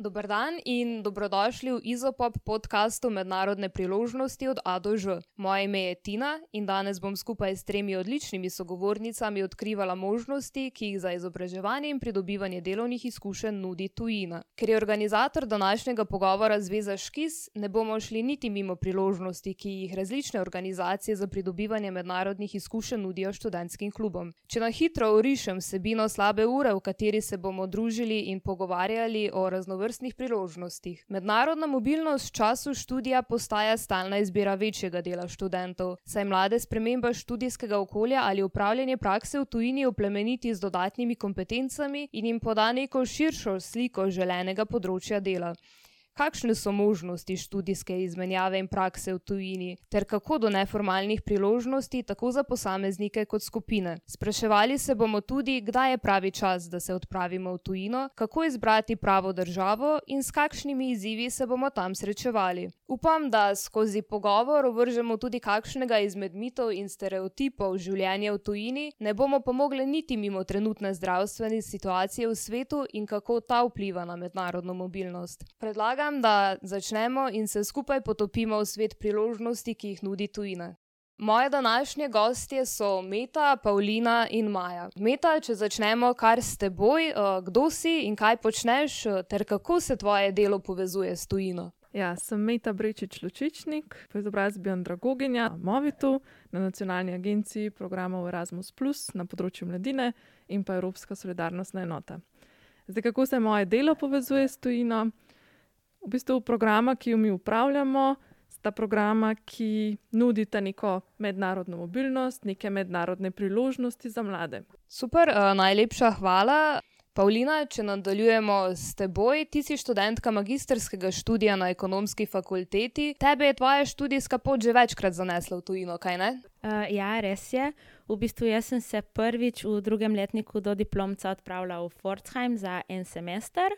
Dober dan in dobrodošli v Izopop podkastu Mednarodne priložnosti od A do Ž. Moje ime je Tina in danes bom skupaj s tremi odličnimi sogovornicami odkrivala možnosti, ki jih za izobraževanje in pridobivanje delovnih izkušenj nudi tujina. Ker je organizator današnjega pogovora Zveza Škis, ne bomo šli niti mimo priložnosti, ki jih različne organizacije za pridobivanje mednarodnih izkušenj nudijo študentskim klubom. Če na hitro orišem sebino slabe ure, v kateri se bomo družili in pogovarjali o raznovrstnih vrstnih priložnostih. Mednarodna mobilnost v času študija postaja stalna izbira večjega dela študentov, saj mlade sprememba študijskega okolja ali upravljanje prakse v tujini oplemeniti z dodatnimi kompetencami in jim poda neko širšo sliko želenega področja dela kakšne so možnosti študijske izmenjave in prakse v tujini, ter kako do neformalnih priložnosti tako za posameznike kot skupine. Spraševali se bomo tudi, kdaj je pravi čas, da se odpravimo v tujino, kako izbrati pravo državo in s kakšnimi izzivi se bomo tam srečevali. Upam, da skozi pogovor vržemo tudi kakšnega izmed mitov in stereotipov življenja v tujini, ne bomo pomogli niti mimo trenutne zdravstvene situacije v svetu in kako ta vpliva na mednarodno mobilnost. Predlagam, da začnemo in se skupaj potopimo v svet priložnosti, ki jih nudi tujina. Moje današnje gostje so Meta, Paulina in Maja. Meta, če začnemo kar s teboj, eh, kdo si in kaj počneš, ter kako se tvoje delo povezuje s tujino. Ja, sem Meta Brečič Lučičnik, po izobrazbi Andragoginja, Movitu, na Nacionalni agenciji programov Erasmus, na področju mladine in pa Evropska solidarnostna enota. Zdaj, kako se moje delo povezuje s tujino? v bistvu programa, ki jo mi upravljamo, sta programa, ki nudita neko mednarodno mobilnost, neke mednarodne priložnosti za mlade. Super, uh, najlepša hvala. Pavlina, če nadaljujemo s teboj, ti si študentka magistrskega študija na ekonomski fakulteti. Tebe je tvoja študijska pot že večkrat zanesla v tujino, kaj ne? Uh, ja, res je. V bistvu sem se prvič v drugem letniku do diplomca odpravila v Pforzheim za en semester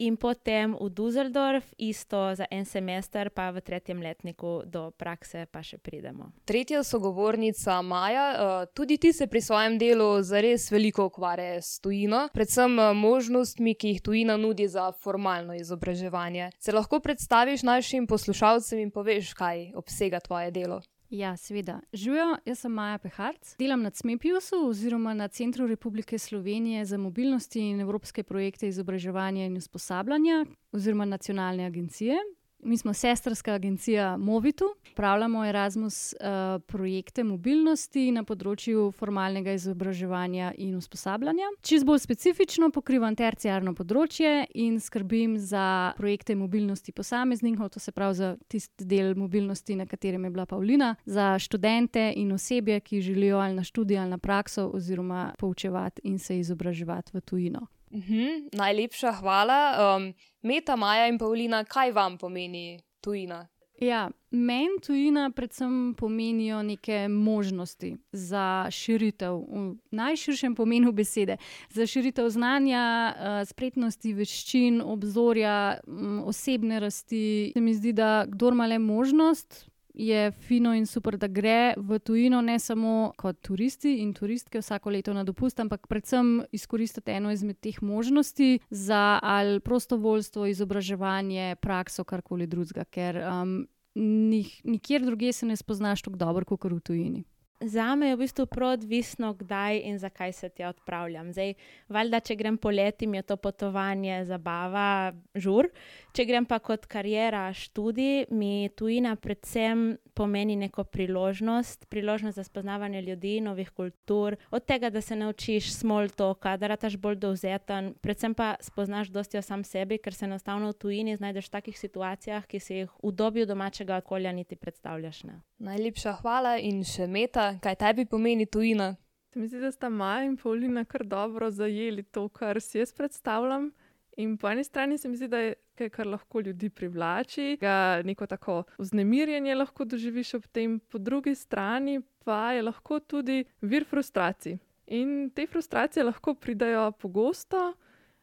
in potem v Dusseldorf, isto za en semester, pa v tretjem letniku do prakse, pa še pridemo. Tretja sogovornica Maja, eh, tudi ti se pri svojem delu zares veliko ukvarjaš s tujino, predvsem eh, možnostmi, ki jih tujina nudi za formalno izobraževanje. Se lahko predstaviš našim poslušalcem in poveš, kaj obsega tvoje delo? Ja, seveda. Živijo, jaz sem Maja Peharc, delam na CMEPIUS-u oziroma na Centru Republike Slovenije za mobilnost in evropske projekte izobraževanja in usposabljanja oziroma nacionalne agencije. Mi smo sestrska agencija Movitu, upravljamo Erasmus uh, projekte mobilnosti na področju formalnega izobraževanja in usposabljanja. Čez bolj specifično pokrivam terciarno področje in skrbim za projekte mobilnosti posameznikov, to se pravi za tisti del mobilnosti, na katerem je bila Pavlina, za študente in osebje, ki želijo ali na študij ali na prakso oziroma poučevati in se izobraževati v tujino. Uhum, najlepša hvala. Um, Meta, Maja in Pavlina, kaj vam pomeni tujina? Ja, Meni tujina predvsem pomenijo neke možnosti za širitev, v najširšem pomenu besede, za širitev znanja, uh, spretnosti, veščin, obzorja, osebne rasti. Se mi zdi, da kdo ima le možnost, je fino in super, da gre v tujino, ne samo kot turisti in turistke vsako leto na dopust, ampak predvsem izkoristiti eno izmed teh možnosti za ali prostovoljstvo, izobraževanje, prakso, karkoli drugega, ker um, nik, nikjer drugje se ne spoznaš tako dobro, kot v tujini. Za me je v bistvu prav odvisno, kdaj in zakaj se tja odpravljam. Zdaj, valjda, če grem poleti, je to potovanje, zabava, žur. Če grem pa kot karijera, študij, mi tujina predvsem pomeni neko priložnost, priložnost za spoznavanje ljudi, novih kultur, od tega, da se naučiš small talka, da rataš bolj dovzeten, predvsem pa spoznaš dosti o sam sebi, ker se enostavno v tujini znajdeš v takih situacijah, ki si jih v dobi domačega okolja niti predstavljaš. Ne. Najlepša hvala in še meta, kaj tebi pomeni tujina. Se mi zdi, da sta Maja in Paulina kar dobro zajeli to, kar si jaz predstavljam. In po eni strani se mi zdi, da je nekaj, kar lahko ljudi privlači, da neko tako vznemirjenje lahko doživiš ob tem, po drugi strani pa je lahko tudi vir frustracij. In te frustracije lahko pridajo pogosto,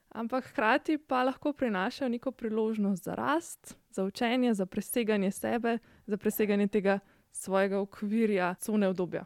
ampak hkrati pa lahko prinašajo neko priložnost za rast, za učenje, za preseganje sebe, za preseganje tega svojega okvirja, cune obdobja.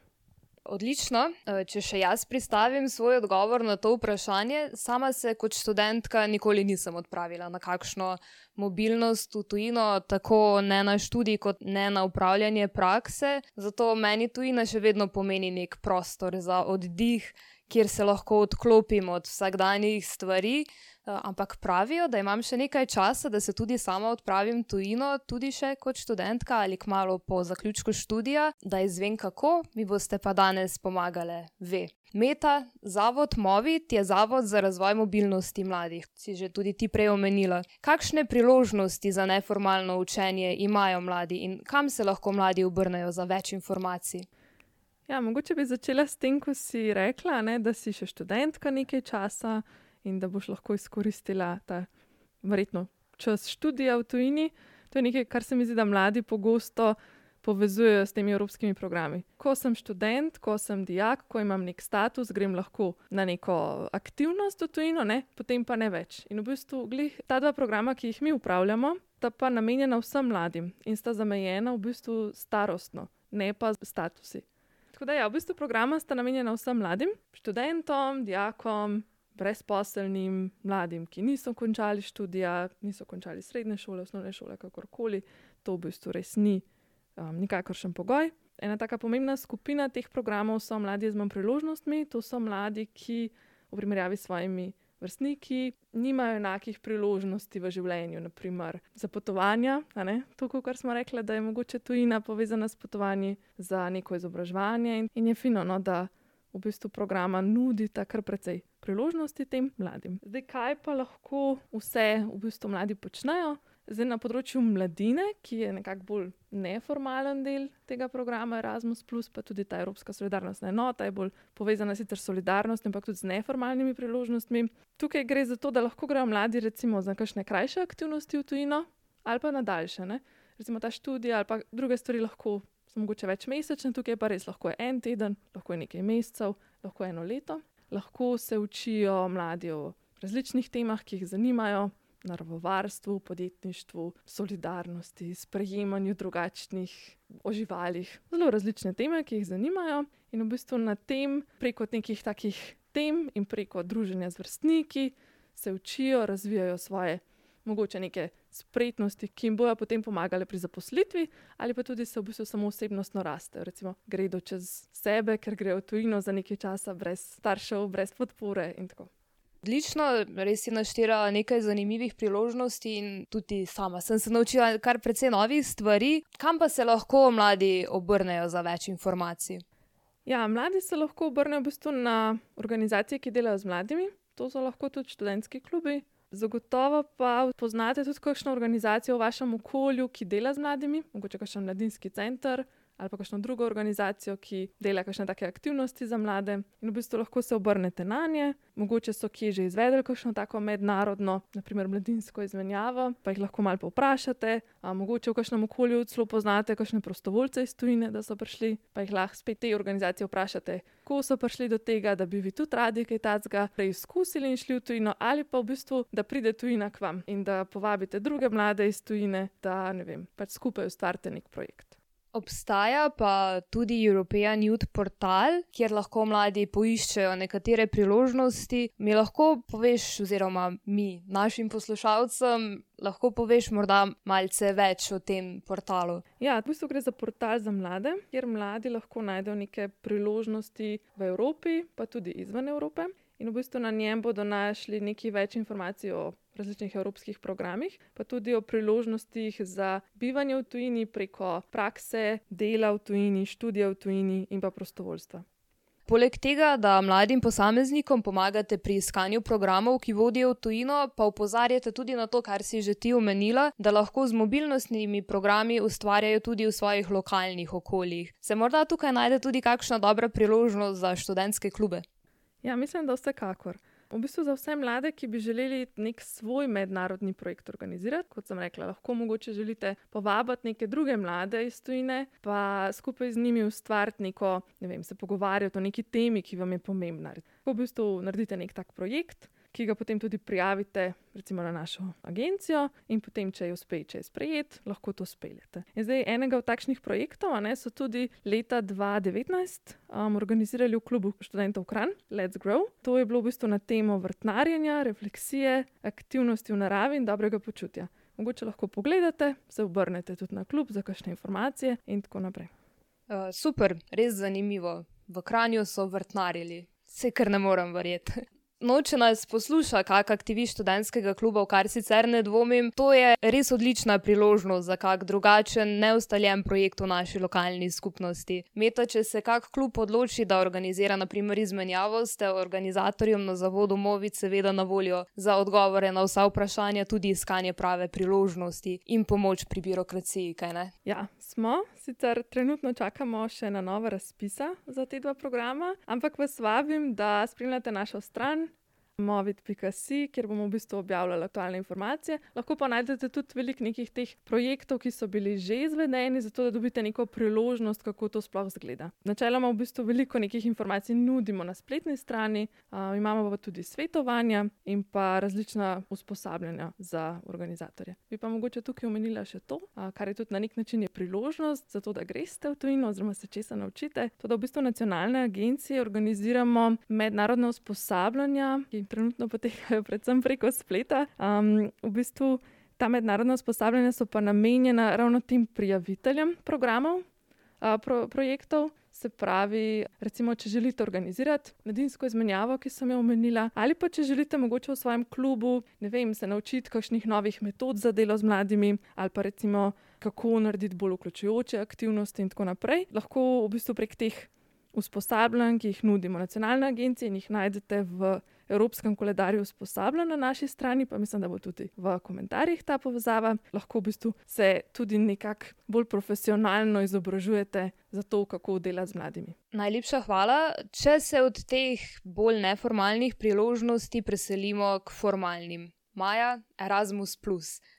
Odlično. Eh, če še jaz pristavim svoj odgovor na to vprašanje, sama se kot študentka nikoli nisem odpravila na kakšno mobilnost v tujino, tako ne na študij, kot ne na upravljanje prakse. Zato meni tujina še vedno pomeni nek prostor za oddih, kjer se lahko odklopim od vsakdanjih stvari. Eh, ampak pravijo, da imam še nekaj časa, da se tudi sama odpravim tujino, tudi še kot študentka ali kmalo po zaključku študija, da izvem kako, mi boste pa danes pomagali, ve. Meta, zavod Movit je zavod za razvoj mobilnosti mladih, si že tudi ti prej omenila. Kakšne priložnosti za neformalno učenje imajo mladi in kam se lahko mladi obrnejo za več informacij? Ja, mogoče bi začela s tem, ko si rekla, ne, da si še študentka nekaj časa in da boš lahko izkoristila ta verjetno čas študija v tujini. To je nekaj, kar se mi zdi, da mladi pogosto povezujejo s temi evropskimi programi. Ko sem študent, ko sem dijak, ko imam nek status, grem lahko na neko aktivnost v tujino, ne? potem pa ne več. In v bistvu glih, ta dva programa, ki jih mi upravljamo, sta pa namenjena vsem mladim in sta zamejena v bistvu starostno, ne pa statusi. Tako da, ja, v bistvu programa sta namenjena vsem mladim, študentom, dijakom, brezposelnim mladim, ki niso končali študija, niso končali srednje šole, osnovne šole, kakorkoli, to v bistvu res ni um, nikakršen pogoj. Ena taka pomembna skupina teh programov so mladi z manj priložnostmi, to so mladi, ki v primerjavi s svojimi vrstniki nimajo enakih priložnosti v življenju, naprimer za potovanja. To, kar smo rekli, da je mogoče tujina povezana s potovanji za neko izobraževanje in, in je fino, no, da v bistvu programa nudi kar precej priložnosti tem mladim. Zdaj, kaj pa lahko vse v bistvu mladi počnejo? Zdaj, na področju mladine, ki je nekako bolj neformalen del tega programa Erasmus, pa tudi ta Evropska solidarnostna enota je bolj povezana sicer s solidarnostjo, ampak tudi z neformalnimi priložnostmi. Tukaj gre za to, da lahko grejo mladi recimo za kakšne krajše aktivnosti v tujino ali pa na daljše. Ne? Recimo ta študija ali pa druge stvari lahko so mogoče več mesečne, tukaj pa res lahko je en teden, lahko je nekaj mesecev, lahko je eno leto. Lahko se učijo mladi o različnih temah, ki jih zanimajo, naravovarstvu, podjetništvu, solidarnosti, sprejemanju drugačnih oživalih. Zelo različne teme, ki jih zanimajo, in v bistvu na tem, preko nekih takih tem in preko druženja z vrstniki, se učijo, razvijajo svoje mogoče neke spretnosti, ki jim bojo potem pomagale pri zaposlitvi, ali pa tudi se v bistvu samo osebnostno raste. Recimo, gredo čez sebe, ker grejo v tujino za nekaj časa, brez staršev, brez podpore in tako. Odlično, res si naštela nekaj zanimivih priložnosti in tudi sama sem se naučila kar precej novih stvari. Kam pa se lahko mladi obrnejo za več informacij? Ja, mladi se lahko obrnejo v bistvu na organizacije, ki delajo z mladimi. To so lahko tudi študentski klubi, Zagotovo pa poznate tudi kakšno organizacijo v vašem okolju, ki dela z mladimi, mogoče kakšen mladinski center ali pa kakšno drugo organizacijo, ki dela kakšne take aktivnosti za mlade. In v bistvu lahko se obrnete na nje, mogoče so kje že izvedeli kakšno tako mednarodno, naprimer mladinsko izmenjavo, pa jih lahko malo povprašate. A mogoče v kakšnem okolju celo poznate kakšne prostovoljce iz tujine, da so prišli, pa jih lahko spet te organizacije vprašate, kako so prišli do tega, da bi vi tudi radi kaj takega preizkusili in šli v tujino, ali pa v bistvu, da pride tujina k vam in da povabite druge mlade iz tujine, da ne vem, pač skupaj ustvarite nek projekt. Obstaja pa tudi European Youth Portal, kjer lahko mladi poiščejo nekatere priložnosti. Mi lahko poveš, oziroma mi, našim poslušalcem, lahko poveš morda malce več o tem portalu. Ja, v bistvu gre za portal za mlade, kjer mladi lahko najdejo neke priložnosti v Evropi, pa tudi izven Evrope. In v bistvu na njem bodo našli nekaj več informacij o različnih evropskih programih, pa tudi o priložnostih za bivanje v tujini preko prakse, dela v tujini, študija v tujini in pa prostovoljstva. Poleg tega, da mladim posameznikom pomagate pri iskanju programov, ki vodijo v tujino, pa upozarjate tudi na to, kar si že ti omenila, da lahko z mobilnostnimi programi ustvarjajo tudi v svojih lokalnih okoljih. Se morda tukaj najde tudi kakšna dobra priložnost za študentske klube? Ja, mislim, da vsekakor. V bistvu za vse mlade, ki bi želeli nek svoj mednarodni projekt organizirati, kot sem rekla, lahko mogoče želite povabiti neke druge mlade iz tujine, pa skupaj z njimi ustvariti neko, ne vem, se pogovarjati o neki temi, ki vam je pomembna. Ko v bistvu naredite nek tak projekt, ki ga potem tudi prijavite recimo na našo agencijo in potem, če je uspe, če je sprejet, lahko to speljete. In zdaj enega od takšnih projektov ne, so tudi leta 2019 um, organizirali v klubu študentov Kran, Let's Grow. To je bilo v bistvu na temo vrtnarjenja, refleksije, aktivnosti v naravi in dobrega počutja. Mogoče lahko pogledate, se obrnete tudi na klub za kakšne informacije in tako naprej. Uh, super, res zanimivo. V Kranju so vrtnarili, se kar ne morem verjeti. Noče nas posluša, kak aktivist študentskega kluba, v kar sicer ne dvomim, to je res odlična priložnost za kak drugačen, neustaljen projekt v naši lokalni skupnosti. Meta, če se kak klub odloči, da organizira naprimer izmenjavo, ste organizatorjem na zavodu Movic seveda na voljo za odgovore na vsa vprašanja, tudi iskanje prave priložnosti in pomoč pri birokraciji, kaj ne? Ja, smo, sicer trenutno čakamo še na nova razpisa za te dva programa, ampak vas vabim, da spremljate našo stran movit.si, kjer bomo v bistvu objavljali aktualne informacije. Lahko pa najdete tudi veliko nekih teh projektov, ki so bili že izvedeni, zato da dobite neko priložnost, kako to sploh zgleda. Načeloma v bistvu veliko nekih informacij nudimo na spletni strani, uh, imamo pa tudi svetovanja in pa različna usposabljanja za organizatorje. Bi pa mogoče tukaj omenila še to, uh, kar je tudi na nek način priložnost za to, da greste v tujino oziroma se česa naučite. To, da v bistvu nacionalne agencije organiziramo mednarodne usposabljanja, ki trenutno potekajo predvsem preko spleta. Um, v bistvu ta mednarodna usposabljanja so pa namenjena ravno tem prijaviteljem programov, uh, pro, projektov. Se pravi, recimo, če želite organizirati medijsko izmenjavo, ki sem jo omenila, ali pa če želite mogoče v svojem klubu, vem, se naučiti kakšnih novih metod za delo z mladimi, ali pa recimo, kako narediti bolj vključujoče aktivnosti in tako naprej, lahko v bistvu prek teh usposabljanj, ki jih nudimo nacionalne agencije in jih najdete v Evropskem koledarju usposabljanj na naši strani, pa mislim, da bo tudi v komentarjih ta povezava. Lahko v bistvu se tudi nekako bolj profesionalno izobražujete za to, kako delati z mladimi. Najlepša hvala. Če se od teh bolj neformalnih priložnosti preselimo k formalnim. Maja, Erasmus.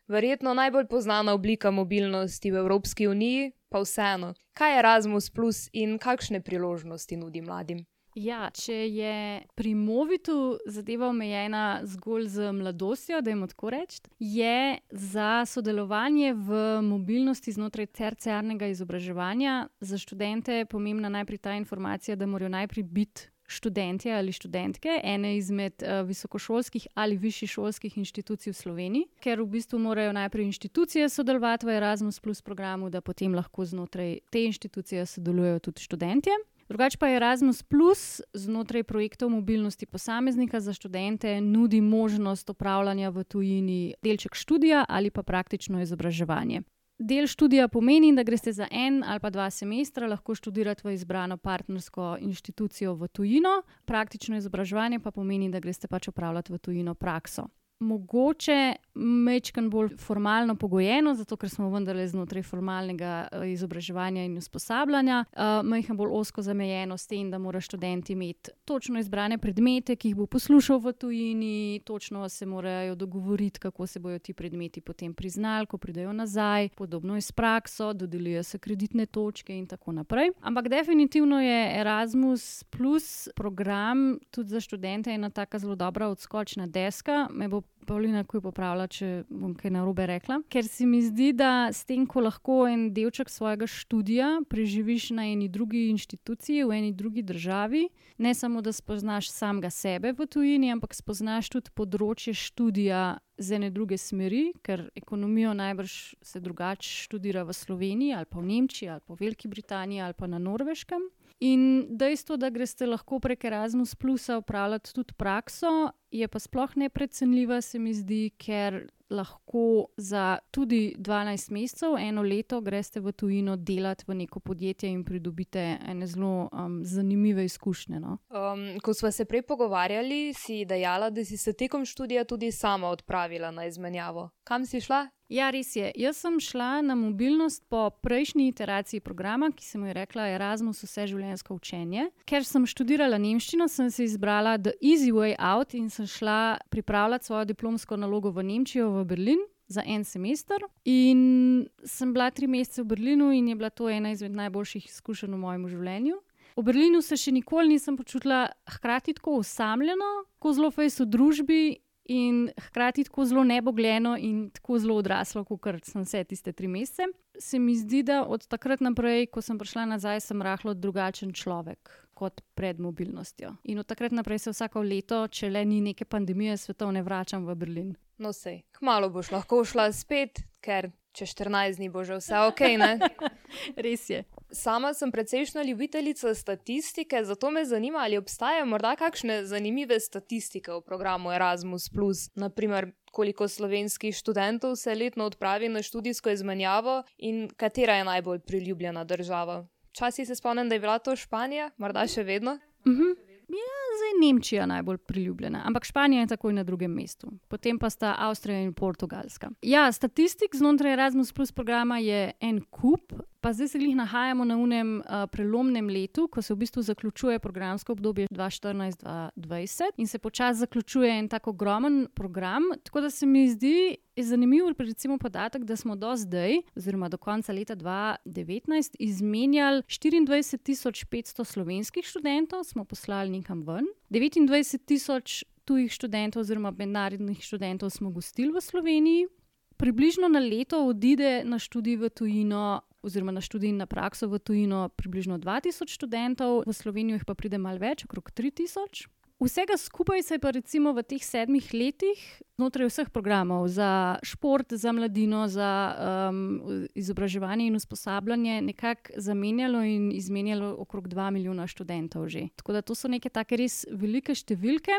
Verjetno najbolj znana oblika mobilnosti v Evropski uniji, pa vseeno, kaj je Erasmus in kakšne priložnosti nudi mladim? Ja, če je pri Movitu zadeva omejena zgolj z mladostjo, da jim tako rečem, je za sodelovanje v mobilnosti znotraj terciarnega izobraževanja za študente pomembna najprej ta informacija, da morajo najprej biti. Študenti ali študentke ene izmed uh, visokošolskih ali višješolskih inštitucij v Sloveniji, ker v bistvu morajo najprej inštitucije sodelovati v Erasmus, programu, da potem lahko znotraj te inštitucije sodelujejo tudi študentje. Drugač pa Erasmus Plus znotraj projektov mobilnosti posameznika za študente nudi možnost opravljanja v tujini delček študija ali pa praktično izobraževanje. Del študija pomeni, da greste za en ali pa dva semestra lahko študirati v izbrano partnersko inštitucijo v tujino, praktično izobraževanje pa pomeni, da greste pač opravljati v tujino prakso mogoče mečkan bolj formalno pogojeno, zato ker smo vendarle znotraj formalnega eh, izobraževanja in usposabljanja, uh, eh, majhen bolj osko zamejeno s tem, da mora študent imeti točno izbrane predmete, ki jih bo poslušal v tujini, točno se morajo dogovoriti, kako se bodo ti predmeti potem priznali, ko pridejo nazaj, podobno je s prakso, dodelijo se kreditne točke in tako naprej. Ampak definitivno je Erasmus plus program tudi za študente ena taka zelo dobra odskočna deska. Me bo Pavlina, ko je popravila, če bom kaj narobe rekla. Ker se mi zdi, da s tem, ko lahko en delček svojega študija preživiš na eni drugi inštituciji, v eni drugi državi, ne samo da spoznaš samega sebe v tujini, ampak spoznaš tudi področje študija z ene druge smeri, ker ekonomijo najbrž se drugače študira v Sloveniji ali pa v Nemčiji ali pa v Veliki Britaniji ali pa na Norveškem. In dejstvo, da greste lahko prek Erasmus Plusa upravljati tudi prakso, je pa sploh neprecenljiva, se mi zdi, ker lahko za tudi 12 mesecev, eno leto, greste v tujino delati v neko podjetje in pridobite ene zelo um, zanimive izkušnje. No? Um, ko smo se prej pogovarjali, si dejala, da si se tekom študija tudi sama odpravila na izmenjavo. Kam si šla? Ja, res je. Jaz sem šla na mobilnost po prejšnji iteraciji programa, ki sem jo rekla Erasmus vse življenjsko učenje. Ker sem študirala nemščino, sem se izbrala The Easy Way Out in sem šla pripravljati svojo diplomsko nalogo v Nemčijo, v Berlin. Za en semester, in sem bila tri mesece v Berlinu, in je bila to ena izmed najboljših izkušenj v mojem življenju. V Berlinu se še nikoli nisem počutila hkrati tako osamljeno, kot zelo fejs v družbi. In hkrati tako zelo nebogljeno in tako zelo odraslo, kot sem vse tiste tri mesece. Se mi zdi, da od takrat naprej, ko sem prišla nazaj, sem rahlo drugačen človek kot pred mobilnostjo. In od takrat naprej se vsako leto, če le ni neke pandemije svetovne, vračam v Berlin. No, sej, kmalo boš lahko šla spet, ker čez 14 dni bo že vse ok. Res je. Sama sem precejšna ljubiteljica statistike, zato me zanima, ali obstajajo morda kakšne zanimive statistike v programu Erasmus. Naprimer, koliko slovenskih študentov se letno odpravi na študijsko izmenjavo in katera je najbolj priljubljena država. Včasih se spomnim, da je bila to Španija, morda še vedno. Uh mhm. -huh. Ja, zdaj Nemčija najbolj priljubljena, ampak Španija je takoj na drugem mestu, potem pa sta Avstrija in Portugalska. Ja, statistik znotraj Erasmus Plus programa je en kup, pa zdaj se jih nahajamo na unem uh, prelomnem letu, ko se v bistvu zaključuje programsko obdobje 2014-2020 in se počasi zaključuje en tako ogromen program. Tako da se mi zdi zanimiv, recimo, podatek, da smo do zdaj, oziroma do konca leta 2019, izmenjali 24.500 slovenskih študentov, smo poslali nekam ven, 29.000 tujih študentov, oziroma mednarodnih študentov, smo gostili v Sloveniji. Približno na leto odide na študij v tujino oziroma na študij in na prakso v tujino približno 2000 študentov, v Slovenijo jih pa pride malo več, okrog 3000. Vsega skupaj se je pa recimo v teh sedmih letih, znotraj vseh programov za šport, za mladino, za um, izobraževanje in usposabljanje, nekako zamenjalo in izmenjalo okrog 2 milijona študentov že. Tako da to so neke take res velike številke.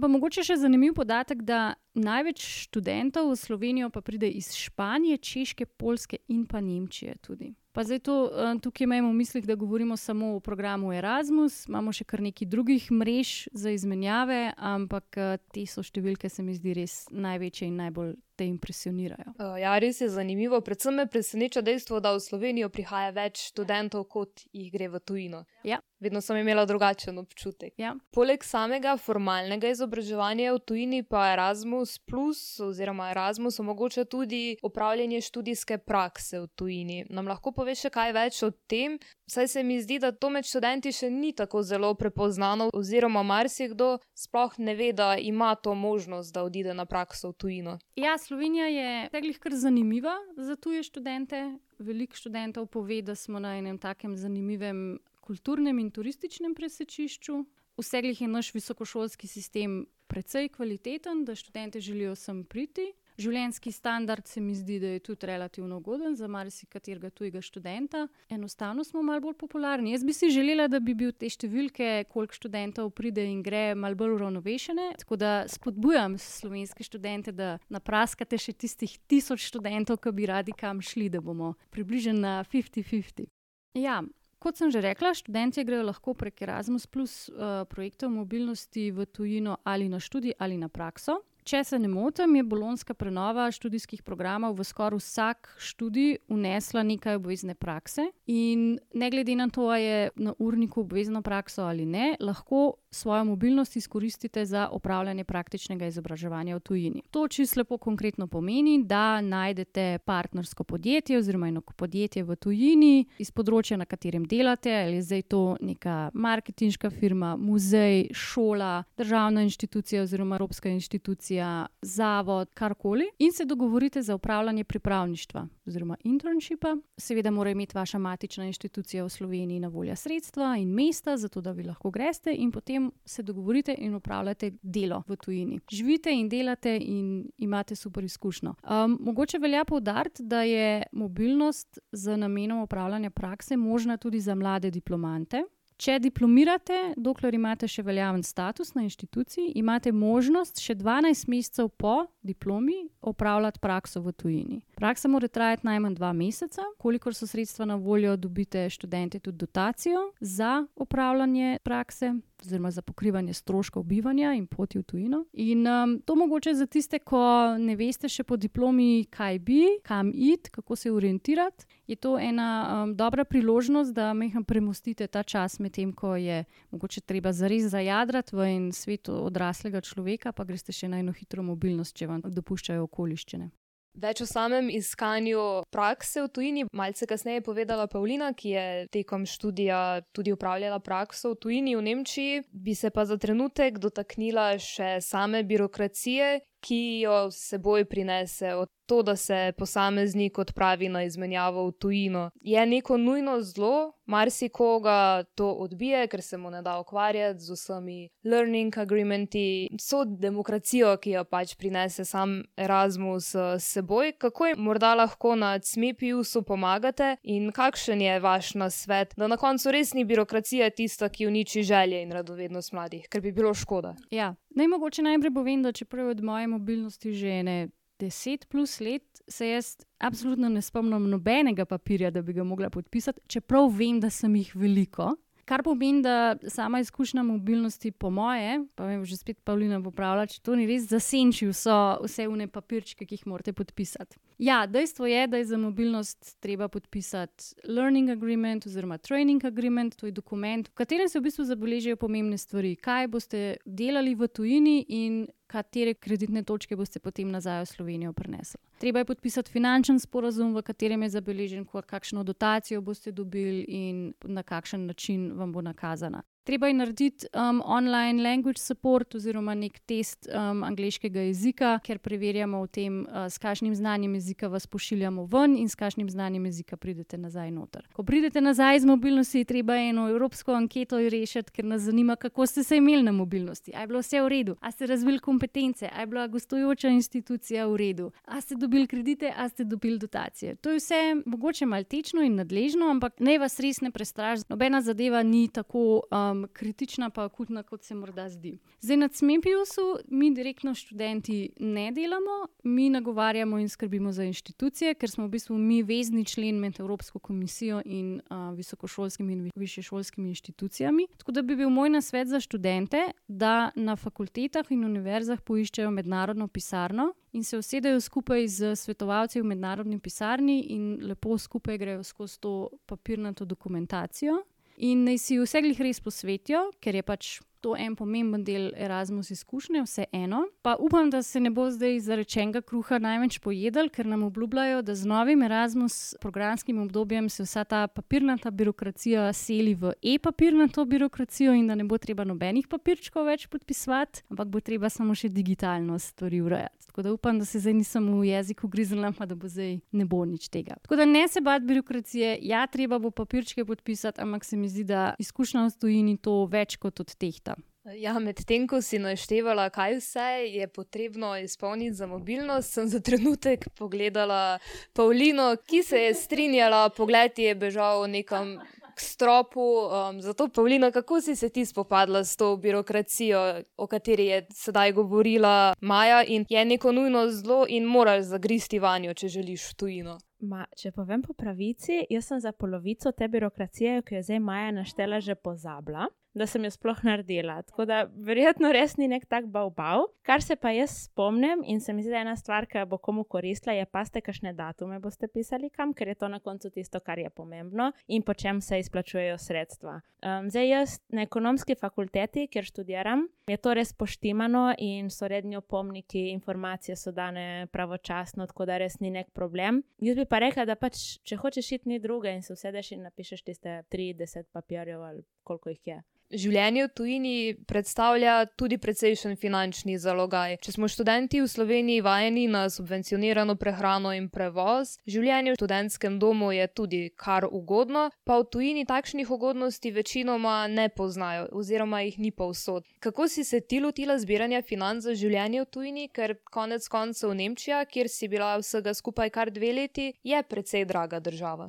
Pa mogoče še zanimiv podatek, da največ študentov v Slovenijo pa pride iz Španije, Češke, Polske in pa Nemčije tudi. Pa zdaj to, eh, tukaj imamo v mislih, da govorimo samo o programu Erasmus, imamo še kar nekaj drugih mrež za izmenjave, ampak eh, te so številke, se mi zdi, res največje in najbolj te impresionirajo. Uh, ja, res je zanimivo. Predvsem me preseneča dejstvo, da v Slovenijo prihaja več študentov, kot jih gre v tujino. Ja. Vedno sem imela drugačen občutek. Ja. Poleg samega formalnega izobraževanja v tujini, pa Erasmus, plus, oziroma Erasmus omogoča tudi upravljanje študijske prakse v tujini. Nam lahko poveš kaj več o tem? Saj se mi zdi, da to med študenti še ni tako zelo prepoznano, oziroma marsikdo sploh ne ve, da ima to možnost, da odide na prakso v tujino. Ja, Slovenija je teglih kar zanimiva za tuje študente. Veliko študentov pove, da smo na enem takem zanimivem kulturnem in turističnem presečišču. Vseglih je naš visokošolski sistem precej kvaliteten, da študente želijo sem priti. Življenjski standard se mi zdi, da je tudi relativno ugoden za marsikaterega tujega študenta. Enostavno smo malo bolj popularni. Jaz bi si želela, da bi bil te številke, koliko študentov pride in gre, malo bolj uravnovešene. Tako da spodbujam slovenske študente, da napraskate še tistih tisoč študentov, ki bi radi kam šli, da bomo približeni na 50-50. Ja. Kot sem že rekla, študenti grejo lahko prek Erasmus, plus uh, projektov mobilnosti v tujino ali na študij ali na prakso. Če se ne motim, je bolonska prenova študijskih programov v skoraj vsak študij unesla nekaj obvezne prakse. In ne glede na to, ali je na urniku obvezno prakso ali ne, lahko svojo mobilnost izkoristite za opravljanje praktičnega izobraževanja v tujini. To čisto lepo konkretno pomeni, da najdete partnersko podjetje oziroma eno podjetje v tujini iz področja, na katerem delate, ali je zdaj to neka marketinška firma, muzej, šola, državna inštitucija oziroma evropska inštitucija, zavod, karkoli, in se dogovorite za upravljanje pripravništva oziroma internshipa. Seveda mora imeti vaša matična inštitucija v Sloveniji na voljo sredstva in mesta, zato da vi lahko greste in potem potem se dogovorite in upravljate delo v tujini. Živite in delate in imate super izkušnjo. Um, mogoče velja poudariti, da je mobilnost z namenom upravljanja prakse možna tudi za mlade diplomante. Če diplomirate, dokler imate še veljaven status na inštituciji, imate možnost še 12 mesecev po diplomi opravljati prakso v tujini. Praksa mora trajati najmanj dva meseca, kolikor so sredstva na voljo, dobite študente tudi dotacijo za opravljanje prakse oziroma za pokrivanje stroškov bivanja in poti v tujino. In um, to mogoče za tiste, ko ne veste še po diplomi, kaj bi, kam iti, kako se orientirati, je to ena um, dobra priložnost, da meham premostite ta čas med tem, ko je mogoče treba zares zajadrati v en svet odraslega človeka, pa greste še na eno hitro mobilnost, če vam dopuščajo okoliščine. Več o samem iskanju prakse v tujini, malce kasneje je povedala Pavlina, ki je tekom študija tudi upravljala prakso v tujini v Nemčiji, bi se pa za trenutek dotaknila še same birokracije, ki jo seboj prinese od to, da se posameznik odpravi na izmenjavo v tujino. Je neko nujno zlo, marsikoga to odbije, ker se mu ne da ukvarjati z vsemi learning agreementi, so demokracijo, ki jo pač prinese sam Erasmus s seboj. Kako jim morda lahko na CMPU-su pomagate in kakšen je vaš nasvet, da na koncu res ni birokracija tista, ki uniči želje in radovednost mladih, ker bi bilo škoda. Ja. Najmogoče najprej povem, da čeprav od moje mobilnosti že ne deset plus let se jaz absolutno ne spomnim nobenega papirja, da bi ga mogla podpisati, čeprav vem, da sem jih veliko. Kar pomeni, da sama izkušnja mobilnosti, po moje, pa vem, že spet Pavlina popravlja, če to ni res, zasenči vso, vse une papirčke, ki jih morate podpisati. Ja, dejstvo je, da je za mobilnost treba podpisati learning agreement oziroma training agreement, to je dokument, v katerem se v bistvu zabeležijo pomembne stvari, kaj boste delali v tujini in katere kreditne točke boste potem nazaj v Slovenijo prenesli. Treba je podpisati finančen sporazum, v katerem je zabeležen, kakšno dotacijo boste dobili in na kakšen način vam bo nakazana. Treba je narediti um, online language support oziroma nek test um, angliškega jezika, ker preverjamo v tem, uh, s kakšnim znanjem jezika vas pošiljamo ven in s kakšnim znanjem jezika pridete nazaj noter. Ko pridete nazaj z mobilnosti, je treba eno evropsko anketo rešiti, ker nas zanima, kako ste se imeli na mobilnosti. A je bilo vse v redu, a ste razvili kompetence, a je bila gostujoča institucija v redu, a ste dobili kredite, a ste dobili dotacije. To je vse mogoče maltečno in nadležno, ampak naj vas res ne prestraši. Nobena zadeva ni tako. Um, um, kritična, pa akutna, kot se morda zdi. Zdaj na CMPUS-u mi direktno študenti ne delamo, mi nagovarjamo in skrbimo za inštitucije, ker smo v bistvu mi vezni člen med Evropsko komisijo in uh, visokošolskimi in višješolskimi inštitucijami. Tako da bi bil moj nasvet za študente, da na fakultetah in univerzah poiščejo mednarodno pisarno. In se usedejo skupaj z svetovalci v mednarodni pisarni, in lepo skupaj grejo skozi to papirnato dokumentacijo, In naj si vse glih res posvetijo, ker je pač to en pomemben del Erasmus izkušnje, vse eno. Pa upam, da se ne bo zdaj zarečenega kruha največ pojedel, ker nam obljubljajo, da z novim Erasmus programskim obdobjem se vsa ta papirnata birokracija seli v e-papirnato birokracijo in da ne bo treba nobenih papirčkov več podpisovati, ampak bo treba samo še digitalno stvari urejati. Tako da upam, da se zdaj nisem v jeziku griznila, pa da bo zdaj ne bo nič tega. Tako da ne se bati birokracije, ja, treba bo papirčke podpisati, ampak se mi zdi, da izkušnja v tujini to več kot od tehta. Ja, Medtem ko si naštevala, kaj vse je potrebno izpolniti za mobilnost, sem za trenutek pogledala Pavlino, ki se je strinjala, pogled je bežal nekam k stropu. Um, zato, Pavlina, kako si se ti spopadla s to birokracijo, o kateri je sedaj govorila Maja, in je neko nujno zlo in moraš zagristi vanjo, če želiš tujino. Ma, če povem po pravici, jaz sem za polovico te birokracije, ki jo je zdaj Maja naštela, že pozabila da sem jo sploh naredila. Tako da verjetno res ni nek tak bav-bav. Kar se pa jaz spomnim in se mi zdi, da je ena stvar, ki bo komu koristila, je pa ste kakšne datume boste pisali kam, ker je to na koncu tisto, kar je pomembno in po čem se izplačujejo sredstva. Um, zdaj jaz na ekonomski fakulteti, kjer študiram, je to res poštimano in so redni opomniki, informacije so dane pravočasno, tako da res ni nek problem. Jaz bi pa rekla, da pač, če hočeš iti ni druge in se usedeš in napišeš tiste 30 papirjev ali koliko jih je. Življenje v tujini predstavlja tudi precejšen finančni zalogaj. Če smo študenti v Sloveniji vajeni na subvencionirano prehrano in prevoz, življenje v študentskem domu je tudi kar ugodno, pa v tujini takšnih ugodnosti večinoma ne poznajo, oziroma jih ni povsod. Kako si se ti lotila zbiranja financ za življenje v tujini, ker konec koncev Nemčija, kjer si bila vsega skupaj kar dve leti, je precej draga država.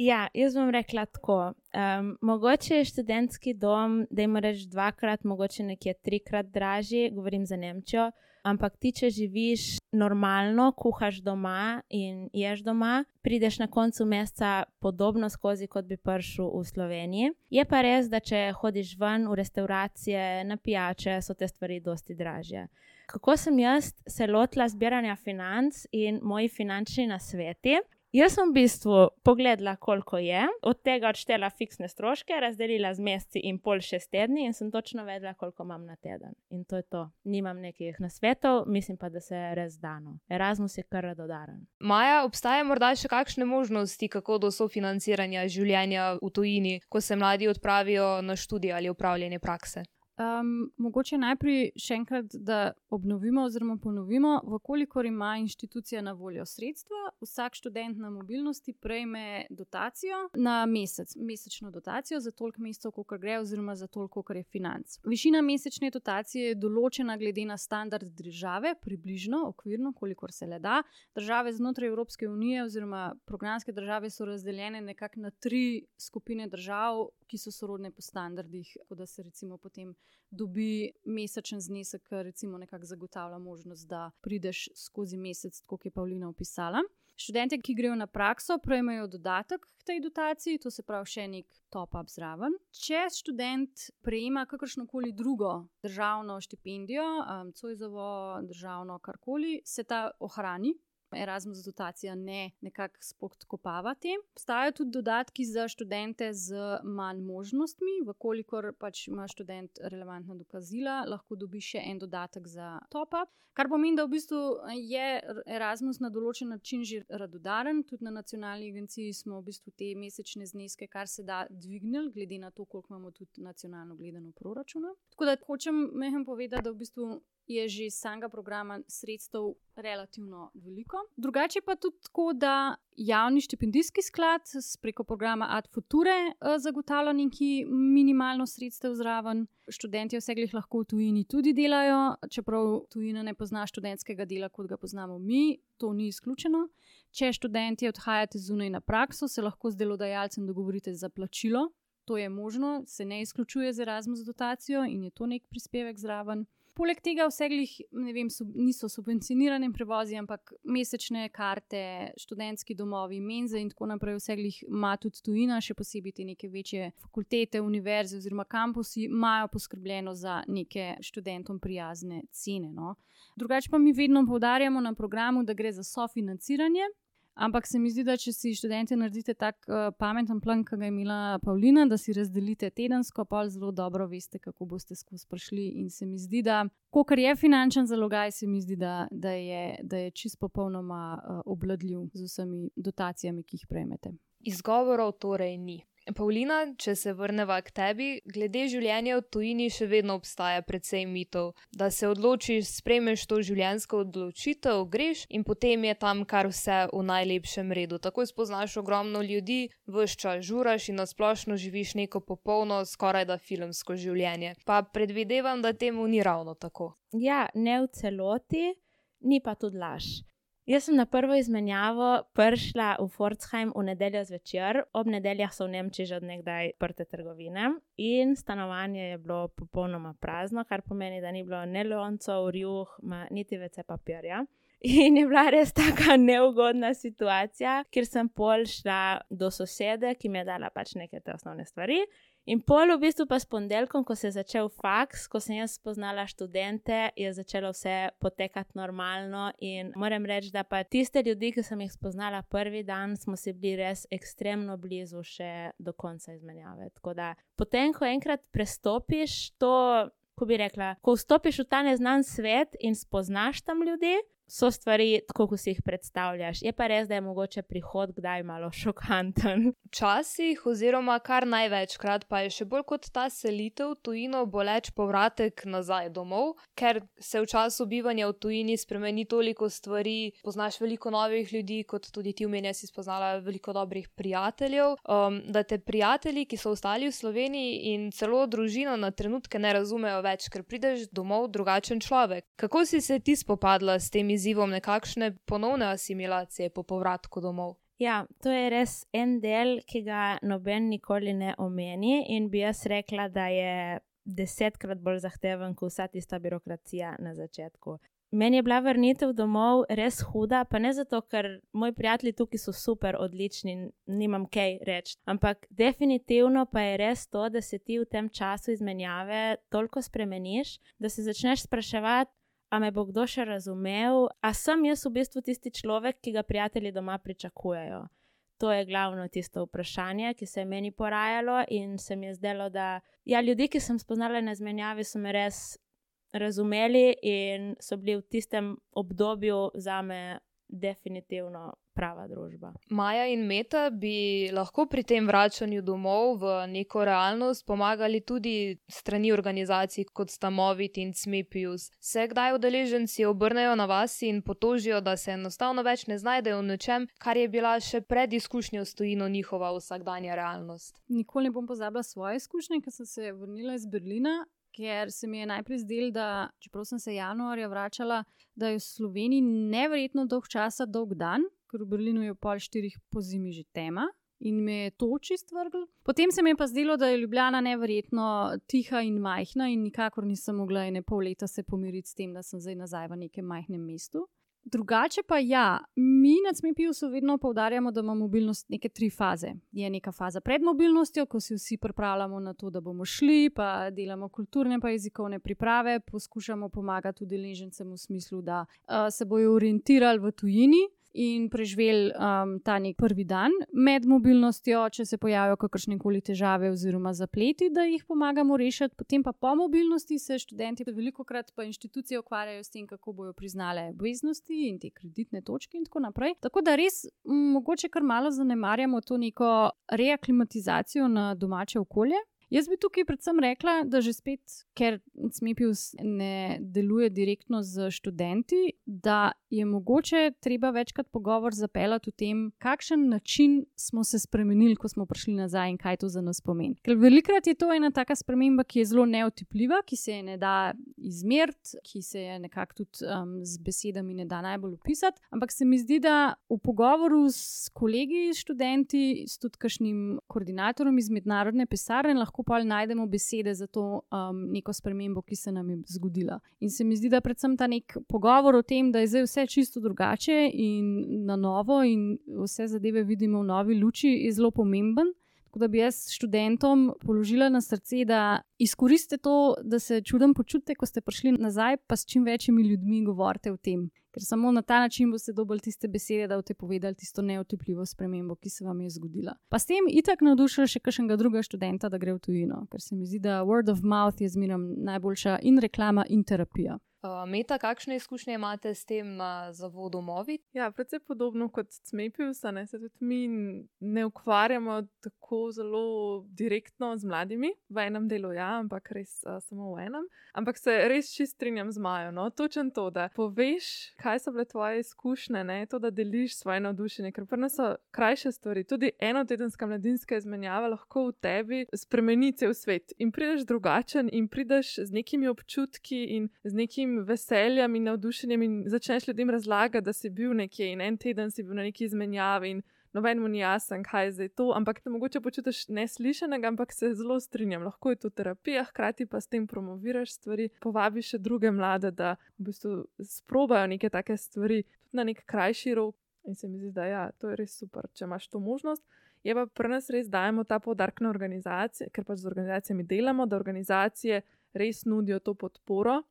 Ja, jaz bom rekla tako. Um, mogoče je študentski dom, da ima reč dvakrat, mogoče nekje trikrat dražji, govorim za Nemčijo. Ampak ti, če živiš normalno, kuhaš doma in ješ doma, prideš na koncu meseca podobno skozi, kot bi prišel v Sloveniji. Je pa res, da če hodiš ven v restauracije, na pijače, so te stvari dosti dražje. Kako sem jaz se lotila zbiranja financ in moji finančni nasveti? Jaz sem v bistvu pogledala, koliko je, od tega odštela fiksne stroške, razdelila z meseci in pol šest tedni, in sem točno vedela, koliko imam na teden. In to je to. Nimam nekih nasvetov, mislim pa, da se je res dano. Erasmus je kar radodaren. Maja, obstaja morda še kakšne možnosti, kako do sofinanciranja življenja v tujini, ko se mladi odpravijo na študij ali upravljanje prakse? Um, mogoče najprej še enkrat, da obnovimo oziroma ponovimo, vkolikor ima inštitucija na voljo sredstva, vsak študent na mobilnosti prejme dotacijo na mesec, mesečno dotacijo za toliko mesecev, koliko gre, oziroma za toliko, kar je financ. Višina mesečne dotacije je določena glede na standard države, približno, okvirno, kolikor se le da. Države znotraj Evropske unije oziroma programske države so razdeljene nekako na tri skupine držav, ki so sorodne po standardih, tako da se recimo potem dobi mesečen znesek, ki recimo nekako zagotavlja možnost, da prideš skozi mesec, kot je Pavlina opisala. Študente, ki grejo na prakso, prejmejo dodatek k tej dotaciji, to se pravi še nek top-up zraven. Če študent prejema kakršno koli drugo državno štipendijo, um, Cojzovo, državno karkoli, se ta ohrani, Erasmus dotacija ne nekako spodkopava tem. Obstajajo tudi dodatki za študente z manj možnostmi, vkolikor pač ima študent relevantna dokazila, lahko dobi še en dodatek za top-up. Kar pomeni, da v bistvu je Erasmus na določen način že radodaren. Tudi na nacionalni agenciji smo v bistvu te mesečne zneske, kar se da, dvignili, glede na to, koliko imamo tudi nacionalno gledano proračuna. Tako da hočem mehem povedati, da v bistvu je že iz samega programa sredstev relativno veliko. Drugače pa tudi tako, da javni štipendijski sklad preko programa Ad Future eh, zagotavlja neki minimalno sredstev zraven. Študenti vse glih lahko v tujini tudi delajo, čeprav tujina ne pozna študentskega dela, kot ga poznamo mi, to ni izključeno. Če študenti odhajate zunaj na prakso, se lahko z delodajalcem dogovorite za plačilo. To je možno, se ne izključuje z Erasmus dotacijo in je to nek prispevek zraven. Poleg tega, vse glih, ne vem, sub, niso subvencionirane prevozi, ampak mesečne karte, študentski domovi, menze in tako naprej, vse glih ima tudi tujina, še posebej te neke večje fakultete, univerze oziroma kampusi, imajo poskrbljeno za neke študentom prijazne cene. No. Drugače pa mi vedno poudarjamo na programu, da gre za sofinanciranje. Ampak se mi zdi, da če si študenti naredite tak uh, pameten plan, kot ga je imela Pavlina, da si razdelite tedensko, pa zelo dobro veste, kako boste skozi prišli. In se mi zdi, da, ko kar je finančen zalogaj, se mi zdi, da, da, je, da je čist popolnoma uh, obladljiv z vsemi dotacijami, ki jih prejmete. Izgovorov torej ni. Pavlina, če se vrnemo k tebi, glede življenja v tujini še vedno obstaja precej mitov. Da se odločiš, spremeš to življenjsko odločitev, greš in potem je tam kar vse v najlepšem redu. Tako spoznaš ogromno ljudi, vse čas žuraš in nasplošno živiš neko popolno, skoraj da filmsko življenje. Pa predvidevam, da temu ni ravno tako. Ja, ne v celoti, ni pa tudi laž. Jaz sem na prvo izmenjavo prišla v Fortsheim v nedeljo zvečer, ob nedeljah so v Nemčiji že odnegdaj prte trgovine in stanovanje je bilo popolnoma prazno, kar pomeni, da ni bilo ne loncev, rjuh, niti več papirja. In je bila res tako neugodna situacija, ker sem pol šla do sosede, ki mi je dala pač neke te osnovne stvari. In pol v bistvu pa s ponedeljkom, ko se je začel faks, ko sem jaz spoznala študente, je začelo vse potekati normalno. In moram reči, da pa tiste ljudi, ki sem jih spoznala prvi dan, smo si bili res ekstremno blizu še do konca izmenjave. Tako da potem, ko enkrat prestopiš to. Ko bi rekla, ko vstopiš v ta neznan svet in spoznaš tam ljudi, so stvari tako, kot si jih predstavljaš. Je pa res, da je mogoče prihod kdaj malo šokanten. Včasih, oziroma kar največkrat, pa je še bolj kot ta selitev tujino boleč povratek nazaj domov, ker se v času bivanja v tujini spremeni toliko stvari, poznaš veliko novih ljudi, kot tudi ti umenja, si spoznala veliko dobrih prijateljev. Um, da te prijatelji, ki so ostali v Sloveniji in celo družina na trenutke ne razumejo več, ker prideš domov drugačen človek. Kako si se ti spopadla s temi? Izzivom nekakšne ponovne asimilacije po povratku domov. Ja, to je res en del, ki ga noben nikoli ne omeni, in bi jaz rekla, da je desetkrat bolj zahteven kot vsa tista birokracija na začetku. Meni je bila vrnitev domov res huda, pa ne zato, ker moji prijatelji tukaj so super, odlični, nimam kaj reči. Ampak definitivno pa je res to, da se ti v tem času izmenjave toliko spremeniš, da se začneš spraševati, a me bo kdo še razumel, a sem jaz v bistvu tisti človek, ki ga prijatelji doma pričakujejo. To je glavno tisto vprašanje, ki se je meni porajalo, in se mi je zdelo, da ja, ljudi, ki sem spoznala na izmenjavi, so me res razumeli in so bili v tistem obdobju za me definitivno prava družba. Maja in Meta bi lahko pri tem vračanju domov v neko realnost pomagali tudi strani organizacij kot sta Movit in Smepius. Se kdaj udeleženci obrnejo na vas in potožijo, da se enostavno več ne znajdejo v nečem, kar je bila še pred izkušnjo stojino njihova vsakdanja realnost? Nikoli ne bom pozabila svoje izkušnje, ker sem se vrnila iz Berlina ker se mi je najprej zdelo, da čeprav sem se januarja vračala, da je v Sloveniji neverjetno dolg časa, dolg dan, ker v Berlinu je pol štirih po zimi že tema. In me je to čist vrglo. Potem se mi je pa zdelo, da je Ljubljana neverjetno tiha in majhna, in nikakor nisem mogla ene pol leta se pomiriti s tem, da sem zdaj nazaj v nekem majhnem mestu. Drugače pa ja, mi na CMP-u vedno poudarjamo, da ima mobilnost neke tri faze. Je neka faza pred mobilnostjo, ko se vsi pripravljamo na to, da bomo šli, pa delamo kulturne in jezikovne priprave, poskušamo pomagati udeležencem v smislu, da uh, se bojo orientirali v tujini in preživeli um, ta nek prvi dan med mobilnostjo, če se pojavijo kakršne koli težave oziroma zapleti, da jih pomagamo rešiti. Potem pa po mobilnosti se študenti, veliko krat pa inštitucije ukvarjajo s tem, kako bojo priznale obveznosti in te kreditne točke in tako naprej. Tako da res mogoče kar malo zanemarjamo to neko reaklimatizacijo na domače okolje. Jaz bi tukaj predvsem rekla, da že spet, ker Smepius ne deluje direktno z študenti, da je mogoče treba večkrat pogovor zapeljati o tem, kakšen način smo se spremenili, ko smo prišli nazaj in kaj to za nas pomeni. Ker velikrat je to ena taka sprememba, ki je zelo neotipljiva, ki se je ne da izmeriti, ki se je nekako tudi um, z besedami ne da najbolj opisati. Ampak se mi zdi, da v pogovoru s kolegi, študenti, s tudi kakšnim koordinatorjem iz mednarodne pisarne lahko lahko pa najdemo besede za to um, neko spremembo, ki se nam je zgodila. In se mi zdi, da predvsem ta nek pogovor o tem, da je zdaj vse čisto drugače in na novo, in vse zadeve vidimo v novi luči, je zelo pomemben. Tako da bi jaz študentom položila na srce, da izkoristite to, da se čudem počutite, ko ste prišli nazaj, pa s čim večjimi ljudmi govorite o tem. Ker samo na ta način boste dobili tiste besede, da boste povedali tisto neotipljivo spremembo, ki se vam je zgodila. Pa s tem itak navdušili še kakšnega drugega študenta, da gre v tujino, ker se mi zdi, da word of mouth je zmeraj najboljša in reklama in terapija. Uh, Meta, kakšne izkušnje imate s tem na zavodu Movit? Ja, predvsem podobno kot Smepius, ne se tudi mi ne ukvarjamo tako zelo direktno z mladimi, v enem delu ja, ampak res uh, samo v enem. Ampak se res čist strinjam z Majo. No? Točen to, da poveš, kaj so bile tvoje izkušnje, ne? to, da deliš svoje navdušenje, ker prvo so krajše stvari. Tudi enotedenska mladinska izmenjava lahko v tebi spremeni cel svet in prideš drugačen in prideš z nekimi občutki in z nekimi nekim veseljem in navdušenjem in začneš ljudem razlagati, da si bil nekje in en teden si bil na neki izmenjavi in nobenemu ni jasno, kaj je zdaj to. Ampak te mogoče počutiš neslišenega, ampak se zelo strinjam. Lahko je to terapija, hkrati pa s tem promoviraš stvari, povabiš še druge mlade, da v bistvu sprobajo neke take stvari tudi na nek krajši rok. In se mi zdi, da ja, to je res super, če imaš to možnost. Je pa pri nas res dajemo ta podarek na organizacije, ker pač z organizacijami delamo, da organizacije res nudijo to podporo.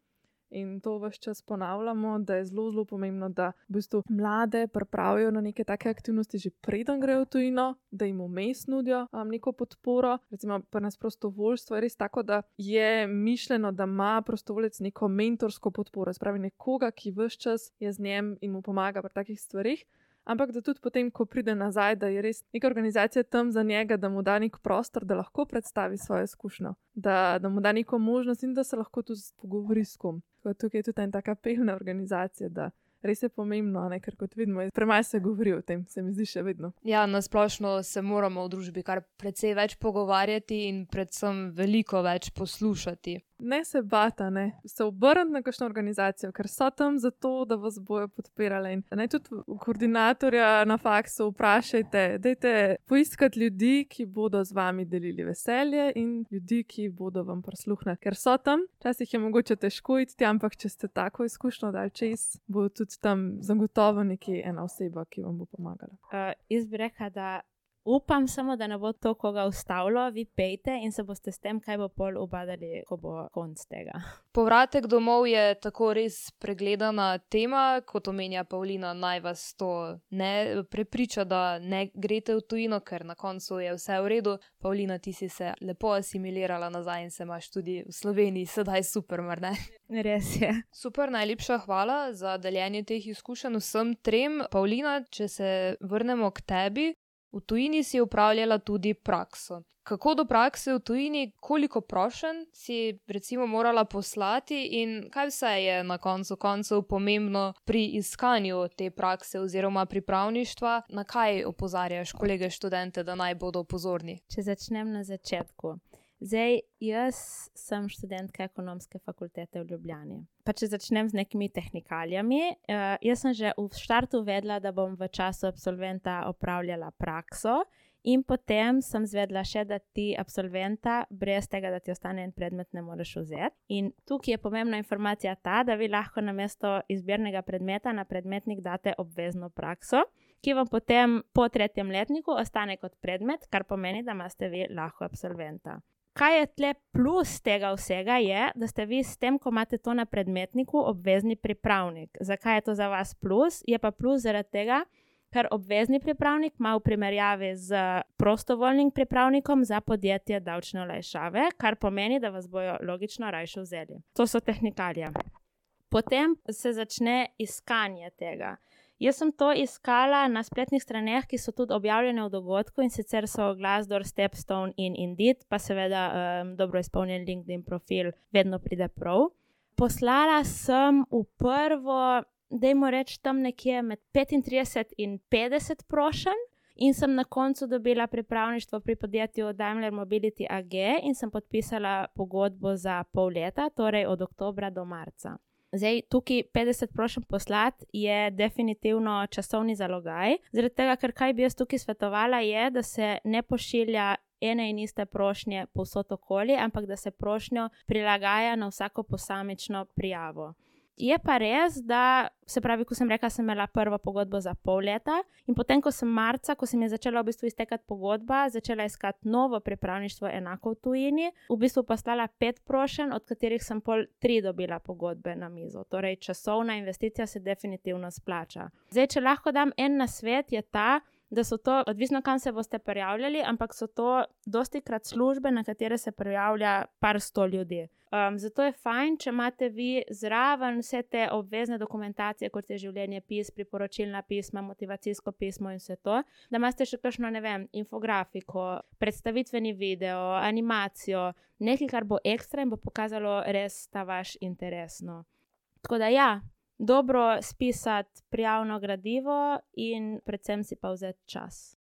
In to vse čas ponavljamo, da je zelo, zelo pomembno, da v bistvu mlade pripravijo na neke take aktivnosti, že preden grejo v tujino, da jim vmes nudijo um, neko podporo. Recimo, pri nas prostovoljstvo je res tako, da je mišljeno, da ima prostovoljec neko mentorsko podporo, spravi nekoga, ki vse čas je z njim in mu pomaga pri takih stvarih ampak da tudi potem, ko pride nazaj, da je res neka organizacija tam za njega, da mu da nek prostor, da lahko predstavi svojo izkušnjo, da, da mu da neko možnost in da se lahko tudi pogovori s kom. Tukaj je tudi ena taka pelna organizacija, da res je pomembno, ne? ker kot vidimo, premaj se govori o tem, se mi zdi še vedno. Ja, nasplošno se moramo v družbi kar precej več pogovarjati in predvsem veliko več poslušati ne se bata, ne. se obrniti na kakšno organizacijo, ker so tam zato, da vas bojo podpirali. In naj tudi koordinatorja na faksu vprašajte, dajte poiskati ljudi, ki bodo z vami delili veselje in ljudi, ki bodo vam prisluhnili. Ker so tam, včasih je mogoče težko iti, ampak če ste tako izkušnjo dal čez, bo tudi tam zagotovo neki ena oseba, ki vam bo pomagala. Uh, jaz bi rekla, da upam samo, da ne bo to koga ustavilo, vi pejte in se boste s tem, kaj bo pol ubadali, ko bo konc tega. Povratek domov je tako res pregledana tema, kot omenja Pavlina, naj vas to ne prepriča, da ne greste v tujino, ker na koncu je vse v redu. Pavlina, ti si se lepo asimilirala nazaj in se imaš tudi v Sloveniji, sedaj super, mar ne? Res je. Super, najlepša hvala za deljenje teh izkušenj vsem trem. Pavlina, če se vrnemo k tebi, v tujini si upravljala tudi prakso. Kako do prakse v tujini, koliko prošen si recimo morala poslati in kaj vse je na koncu koncev pomembno pri iskanju te prakse oziroma pripravništva, na kaj opozarjaš kolege študente, da naj bodo pozorni? Če začnem na začetku. Zdaj, jaz sem študentka ekonomske fakultete v Ljubljani. Pa če začnem z nekimi tehnikalijami, uh, jaz sem že v startu vedela, da bom v času absolventa opravljala prakso, in potem sem zvedla še, da ti absolventa, brez tega, da ti ostane en predmet, ne moreš vzeti. In tukaj je pomembna informacija ta, da vi lahko na mesto izbirnega predmeta na predmetnik date obvezno prakso. Ki vam potem po tretjem letniku ostane kot predmet, kar pomeni, da imate vi lahko absolventa kaj je tle plus tega vsega, je, da ste vi s tem, ko imate to na predmetniku, obvezni pripravnik. Zakaj je to za vas plus? Je pa plus zaradi tega, ker obvezni pripravnik ima v primerjavi z prostovoljnim pripravnikom za podjetje davčne olajšave, kar pomeni, da vas bojo logično rajše vzeli. To so tehnikalije. Potem se začne iskanje tega. Jaz sem to iskala na spletnih straneh, ki so tudi objavljene v dogodku in sicer so Glassdoor, Stepstone in Indeed, pa seveda um, dobro izpolnjen LinkedIn profil, vedno pride prav. Poslala sem v prvo, dajmo reči, tam nekje med 35 in 50 prošen. In sem na koncu dobila pripravništvo pri podjetju Daimler Mobility AG in sem podpisala pogodbo za pol leta, torej od oktobra do marca. Zdaj, tukaj 50 prošen poslati je definitivno časovni zalogaj. Zaradi tega, ker kaj bi jaz tukaj svetovala, je, da se ne pošilja ene in iste prošnje povsod okoli, ampak da se prošnjo prilagaja na vsako posamično prijavo. Je pa res, da se pravi, ko sem rekla, sem imela prvo pogodbo za pol leta, in potem, ko sem marca, ko se mi je začela v bistvu iztekati pogodba, začela iskati novo pripravništvo, enako v tujini, v bistvu poslala pet prošen, od katerih sem pol tri dobila pogodbe na mizo. Torej, časovna investicija se definitivno splača. Zdaj, če lahko dam en na svet, je ta. Da so to, odvisno kam se boste prijavljali, ampak so to dosti krat službe, na katere se prijavlja par sto ljudi. Um, zato je fajn, če imate vi zraven vse te obvezne dokumentacije, kot je življenje pis, priporočilna pisma, motivacijsko pismo in vse to, da imate še kakšno, ne vem, infografiko, predstavitveni video, animacijo, nekaj, kar bo ekstra in bo pokazalo res ta vaš interes. No. Tako da ja. Dobro spisati prijavno gradivo, in predvsem si pa vzeti čas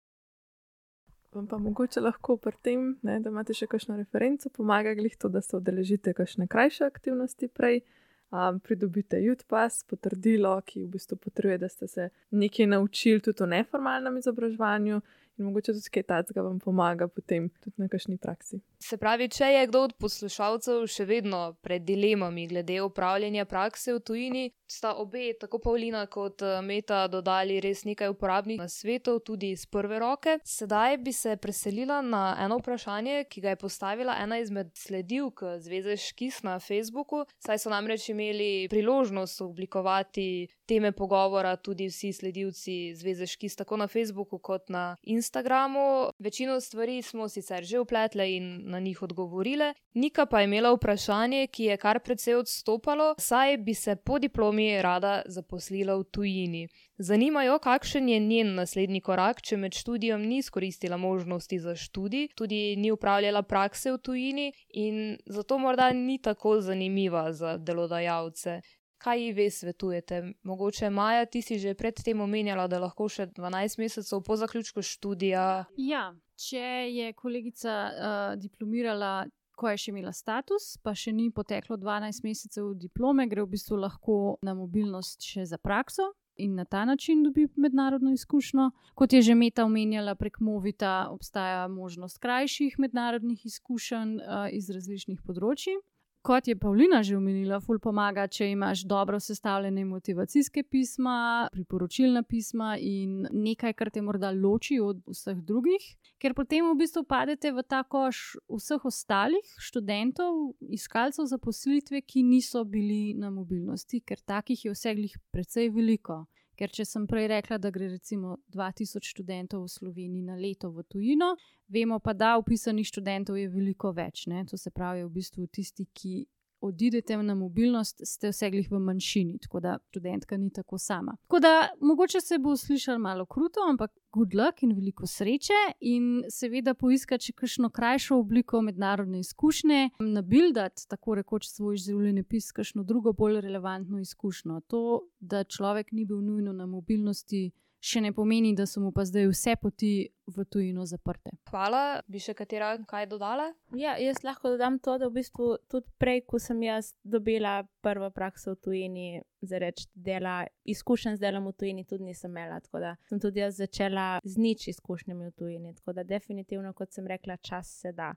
vam pa mogoče lahko pri tem, ne, da imate še kakšno referenco, pomaga glih to, da se odeležite kakšne krajše aktivnosti prej. Um, pridobite jutpas, potrdilo, ki v bistvu potrebuje, da ste se nekaj naučili tudi o neformalnem izobraževanju, mogoče tudi kaj takega vam pomaga potem tudi na kakšni praksi. Se pravi, če je kdo od poslušalcev še vedno pred dilemami glede upravljanja prakse v tujini, sta obe, tako Pavlina kot eh, Meta, dodali res nekaj uporabnih nasvetov, tudi iz prve roke. Sedaj bi se preselila na eno vprašanje, ki ga je postavila ena izmed sledilk Zveze Škis na Facebooku, saj so namreč imeli priložnost oblikovati teme pogovora tudi vsi sledilci Zveze Škis, tako na Facebooku kot na Instagramu. Večino stvari smo sicer že upletle in na njih odgovorile. Nika pa je imela vprašanje, ki je kar precej odstopalo, saj bi se po diplomi rada zaposlila v tujini. Zanimajo, kakšen je njen naslednji korak, če med študijem ni izkoristila možnosti za študij, tudi ni upravljala prakse v tujini in zato morda ni tako zanimiva za delodajalce. Kaj ji ve svetujete? Mogoče Maja, ti si že predtem omenjala, da lahko še 12 mesecev po zaključku študija. Ja, če je kolegica uh, diplomirala, ko je še imela status, pa še ni poteklo 12 mesecev diplome, gre v bistvu lahko na mobilnost še za prakso. In na ta način dobi mednarodno izkušnjo. Kot je že Meta omenjala, prek Movita obstaja možnost krajših mednarodnih izkušenj uh, iz različnih področji. Kot je Pavlina že omenila, ful pomaga, če imaš dobro sestavljene motivacijske pisma, priporočilna pisma in nekaj, kar te morda loči od vseh drugih, ker potem v bistvu padete v ta koš vseh ostalih študentov, iskalcev zaposlitve, ki niso bili na mobilnosti, ker takih je vseh precej veliko. Ker če sem prej rekla, da gre recimo 2000 študentov v Sloveniji na leto v tujino, vemo pa, da upisanih študentov je veliko več. Ne? To se pravi, v bistvu tisti, ki odidete na mobilnost, ste vseh v manjšini, tako da študentka ni tako sama. Tako da mogoče se bo slišal malo kruto, ampak good luck in veliko sreče, in seveda poiskati še kakšno krajšo obliko mednarodne izkušnje, nabildati tako rekoč svoj življenje pis, kakšno drugo bolj relevantno izkušnjo. To, da človek ni bil nujno na mobilnosti še ne pomeni, da so mu pa zdaj vse poti v tujino zaprte. Hvala, bi še katera kaj dodala? Ja, jaz lahko dodam to, da v bistvu tudi prej, ko sem jaz dobila prvo prakso v tujini, za reči dela, izkušen z delom v tujini, tudi nisem imela. Tako da sem tudi jaz začela z nič izkušnjami v tujini. Tako da definitivno, kot sem rekla, čas se da.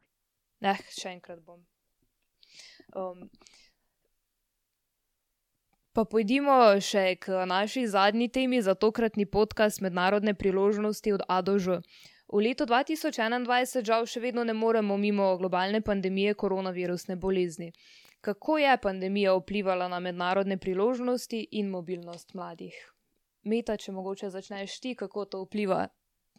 Eh, še enkrat bom. Um, Pa pojdimo še k naši zadnji temi za tokratni podcast Mednarodne priložnosti od A do Ž. V letu 2021 žal še vedno ne moremo mimo globalne pandemije koronavirusne bolezni. Kako je pandemija vplivala na mednarodne priložnosti in mobilnost mladih? Meta, če mogoče začneš ti, kako to vpliva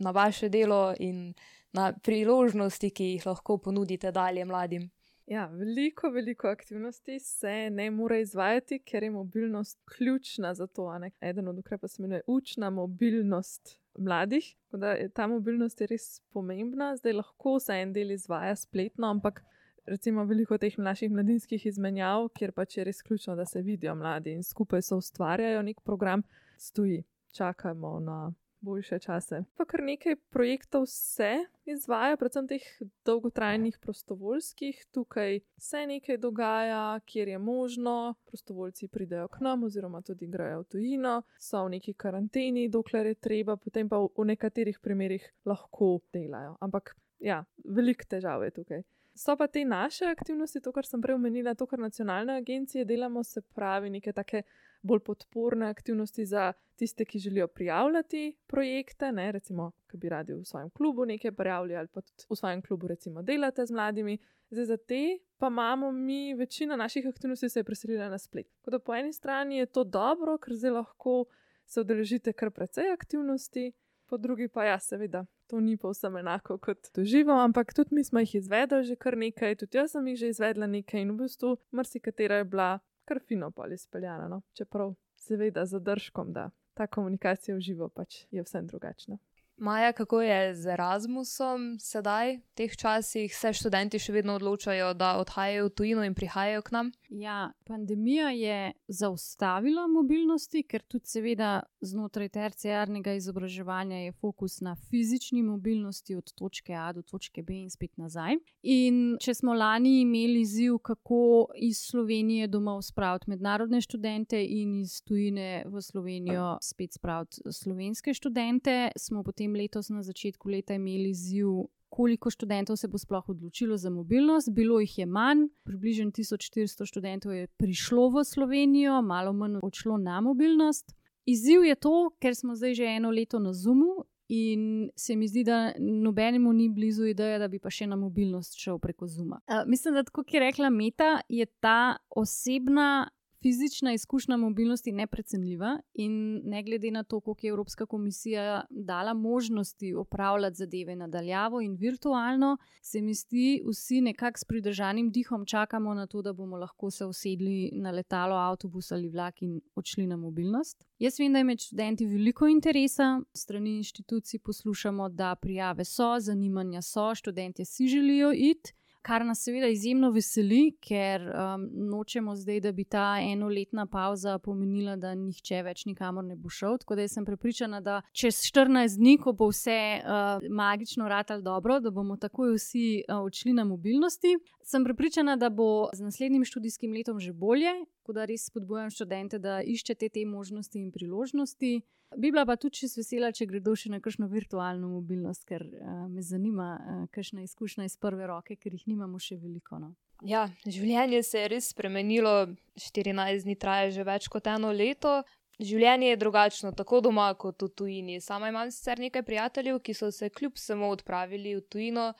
na vaše delo in na priložnosti, ki jih lahko ponudite dalje mladim. Ja, veliko, veliko aktivnosti se ne more izvajati, ker je mobilnost ključna za to. Eden od ukrepov se imenuje učna mobilnost mladih. Je, ta mobilnost je res pomembna, zdaj lahko se en del izvaja spletno, ampak recimo veliko teh naših mladinskih izmenjav, kjer pač je res ključno, da se vidijo mladi in skupaj so ustvarjajo nek program, stoji. Čakamo na boljše čase. Pa kar nekaj projektov se izvaja, predvsem teh dolgotrajnih prostovoljskih. Tukaj se nekaj dogaja, kjer je možno, prostovoljci pridejo k nam, oziroma tudi grejo v tujino, so v neki karanteni, dokler je treba, potem pa v nekaterih primerjih lahko delajo. Ampak ja, veliko težav je tukaj. So pa te naše aktivnosti, to, kar sem prej omenila, to, kar nacionalne agencije delamo, se pravi, neke take bolj podporne aktivnosti za tiste, ki želijo prijavljati projekte, ne, recimo, ki bi radi v svojem klubu nekaj prijavili ali pa tudi v svojem klubu, recimo, delate z mladimi. Zdaj, za te pa imamo mi, večina naših aktivnosti se je preselila na splet. Tako da po eni strani je to dobro, ker zdaj lahko se odeležite kar precej aktivnosti, po drugi pa ja, seveda. To ni povsem enako kot doživo, ampak tudi mi smo jih izvedli že kar nekaj, tudi jaz sem jih že izvedla nekaj in v bistvu marsikatera je bila kar fino pa ali speljano, no? čeprav seveda zadržkom, da ta komunikacija v živo pač je vsem drugačna. Maja, kako je z Erasmusom sedaj, v teh časih, se študenti še vedno odločajo, da odhajajo v tujino in prihajajo k nam? Ja, pandemija je zaustavila mobilnosti, ker tudi, seveda, znotraj terciarnega izobraževanja je fokus na fizični mobilnosti od točke A do točke B in spet nazaj. In če smo lani imeli ziv, kako iz Slovenije domov spraviti mednarodne študente in iz tujine v Slovenijo spet spraviti slovenske študente, smo potem potem letos na začetku leta imeli ziv, koliko študentov se bo sploh odločilo za mobilnost. Bilo jih je manj, približno 1400 študentov je prišlo v Slovenijo, malo manj odšlo na mobilnost. Izziv je to, ker smo zdaj že eno leto na Zumu. In se mi zdi, da nobenemu ni blizu ideja, da bi pa še na mobilnost šel preko Zuma. Uh, mislim, da tako, kot je rekla Meta, je ta osebna fizična izkušnja mobilnosti neprecenljiva in ne glede na to, koliko je Evropska komisija dala možnosti opravljati zadeve nadaljavo in virtualno, se mi zdi, vsi nekako s pridržanim dihom čakamo na to, da bomo lahko se usedli na letalo, avtobus ali vlak in odšli na mobilnost. Jaz vem, da je med študenti veliko interesa, strani inštitucij poslušamo, da prijave so, zanimanja so, študenti si želijo iti kar nas seveda izjemno veseli, ker um, nočemo zdaj, da bi ta enoletna pauza pomenila, da nihče več nikamor ne bo šel. Tako da sem prepričana, da čez 14 dni, ko bo vse uh, magično ratalo dobro, da bomo takoj vsi uh, odšli na mobilnosti. Sem prepričana, da bo z naslednjim študijskim letom že bolje, tako da res spodbujam študente, da iščete te možnosti in priložnosti. Bi bila pa tudi čisto vesela, če gredo še na kakšno virtualno mobilnost, ker uh, me zanima, uh, kakšna izkušnja iz prve roke, ker jih nimamo še veliko. No. Ja, življenje se je res spremenilo, 14 dni traja že več kot eno leto. Življenje je drugačno, tako doma kot v tujini. Sama imam sicer nekaj prijateljev, ki so se kljub samo odpravili v tujino.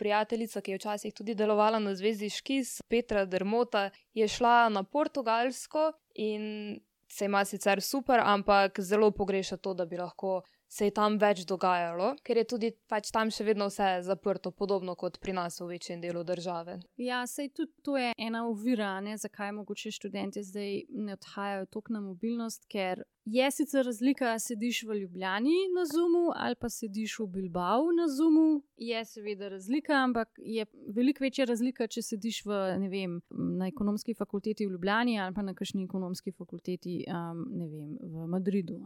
Prijateljica, ki je včasih tudi delovala na zvezdi Škis, Petra Dermota, je šla na Portugalsko in se ima sicer super, ampak zelo pogreša to, da bi lahko se je tam več dogajalo, ker je tudi pač tam še vedno vse zaprto, podobno kot pri nas v večjem delu države. Ja, sej tudi to je ena ovira, ne, zakaj mogoče študenti zdaj ne odhajajo toliko na mobilnost, ker je sicer razlika, ali sediš v Ljubljani na Zumu ali pa sediš v Bilbao na Zumu. Je seveda razlika, ampak je veliko večja razlika, če sediš v, vem, na ekonomski fakulteti v Ljubljani ali pa na kakšni ekonomski fakulteti um, vem, v Madridu.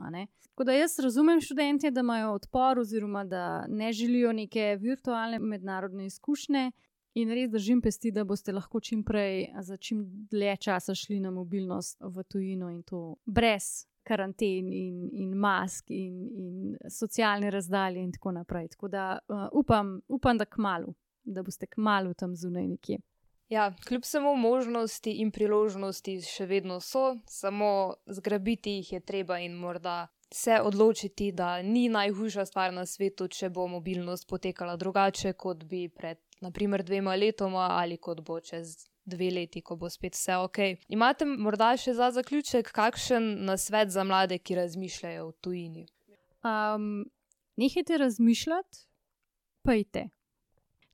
Tako da jaz razumem študente da imajo odpor, oziroma da ne želijo neke virtualne mednarodne izkušnje. In res držim pesti, da boste lahko čim prej, za čim dlje časa šli na mobilnost v tujino in to brez karanten in, in mask in, in socialne razdalje in tako naprej. Tako da uh, upam, upam, da kmalo, da boste kmalo tam zunaj nekje. Ja, kljub samo možnosti in priložnosti še vedno so, samo zgrabiti jih je treba in morda se odločiti, da ni najhujša stvar na svetu, če bo mobilnost potekala drugače, kot bi pred, naprimer, dvema letoma ali kot bo čez dve leti, ko bo spet vse ok. Imate morda še za zaključek kakšen nasvet za mlade, ki razmišljajo v tujini? Um, nehajte razmišljati, pejte.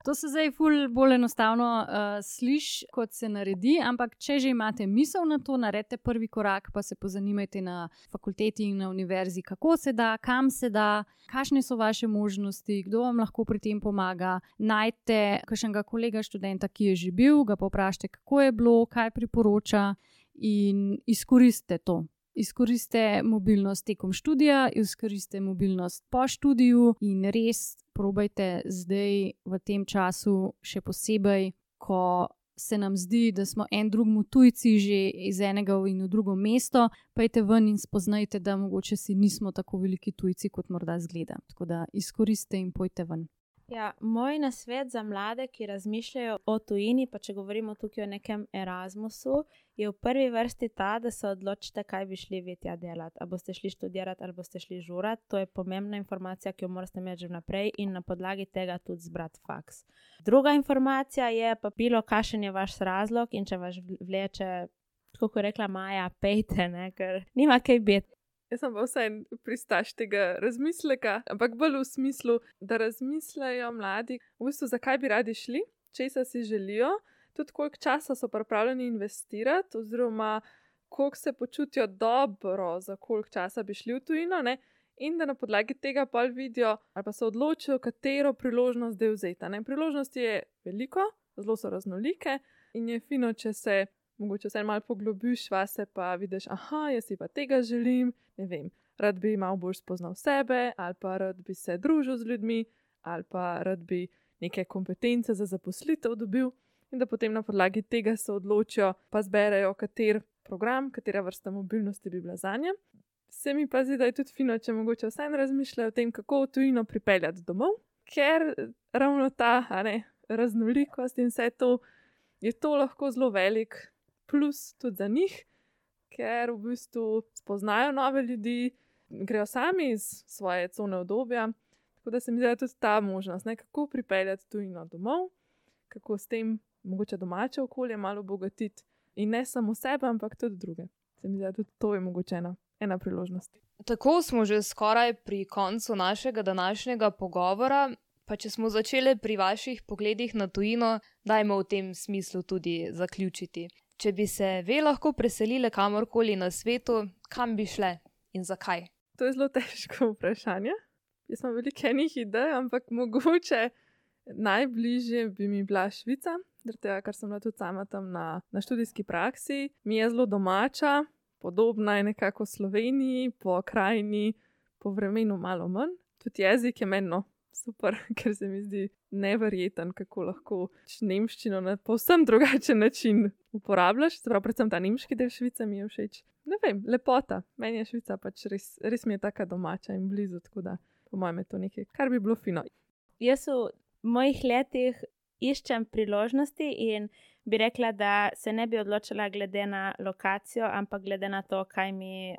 To se zdaj ful bolj enostavno uh, sliši, kot se naredi, ampak če že imate misel na to, naredite prvi korak, pa se pozanimajte na fakulteti in na univerzi, kako se da, kam se da, kakšne so vaše možnosti, kdo vam lahko pri tem pomaga. Najte kakšnega kolega študenta, ki je že bil, ga poprašajte, kako je bilo, kaj priporoča in izkoristite to izkoriste mobilnost tekom študija, izkoriste mobilnost po študiju in res probajte zdaj v tem času, še posebej, ko se nam zdi, da smo en drugemu tujci že iz enega in v drugo mesto, pejte ven in spoznajte, da mogoče si nismo tako veliki tujci, kot morda zgleda. Tako da izkoriste in pojte ven. Ja, moj nasvet za mlade, ki razmišljajo o tujini, pa če govorimo tukaj o nekem Erasmusu, je v prvi vrsti ta, da se odločite, kaj bi šli vi tja delati. Ali boste šli študirati ali boste šli žurati. To je pomembna informacija, ki jo morate imeti že vnaprej in na podlagi tega tudi zbrati faks. Druga informacija je pa bilo, kakšen je vaš razlog in če vas vleče. Kot je rekla Maja, pejte, ne, ker nima kaj biti. Jaz sem pa vsaj pristaš tega razmisleka, ampak bolj v smislu, da razmislejo mladi, v bistvu, zakaj bi radi šli, če se si želijo, tudi koliko časa so pripravljeni investirati, oziroma koliko se počutijo dobro, za koliko časa bi šli v tujino. Ne? In da na podlagi tega pa vidijo, ali pa se odločijo, katero priložnost zdaj vzeti. Priložnosti je veliko, zelo so raznolike in je fino, če se mogoče vse malo poglobiš vase, pa vidiš, ah, jaz si pa tega želim, ne vem, rad bi malo bolj spoznal sebe, ali pa rad bi se družil z ljudmi, ali pa rad bi neke kompetence za zaposlitev dobil. In da potem na podlagi tega se odločijo, pa zberejo, kater program, katera vrsta mobilnosti bi bila za nje. Se mi pa zdi, da je tudi fino, če mogoče vsaj razmišljajo o tem, kako tujino pripeljati domov, ker ravno ta ne, raznolikost in vse to je to lahko zelo velik plus tudi za njih, ker v bistvu spoznajo nove ljudi, grejo sami iz svoje cone obdobja. Tako da se mi zdi tudi ta možnost, ne, kako pripeljati tujino domov, kako s tem mogoče domače okolje malo obogatiti in ne samo sebe, ampak tudi druge. Se mi zdi, da tudi to je mogoče ena, ena priložnost. Tako smo že skoraj pri koncu našega današnjega pogovora. Pa če smo začeli pri vaših pogledih na tujino, dajmo v tem smislu tudi zaključiti. Če bi se ve lahko preselile kamorkoli na svetu, kam bi šle in zakaj? To je zelo težko vprašanje. Jaz sem veliko enih idej, ampak mogoče najbližje bi mi bila Švica, tega, ker sem bila tudi sama tam na, na študijski praksi. Mi je zelo domača, podobna je nekako Sloveniji, po krajini, po vremenu malo manj. Tudi jezik je menno super, ker se mi zdi neverjeten, kako lahko nemščino na povsem drugačen način uporabljaš. Prav, predvsem ta nemški del Švice mi je všeč. Ne vem, lepota. Meni je Švica pač res, res mi je tako domača in blizu, tako da po mojem je to nekaj, kar bi bilo fino. Jaz v mojih letih iščem priložnosti in bi rekla, da se ne bi odločila glede na lokacijo, ampak glede na to, kaj mi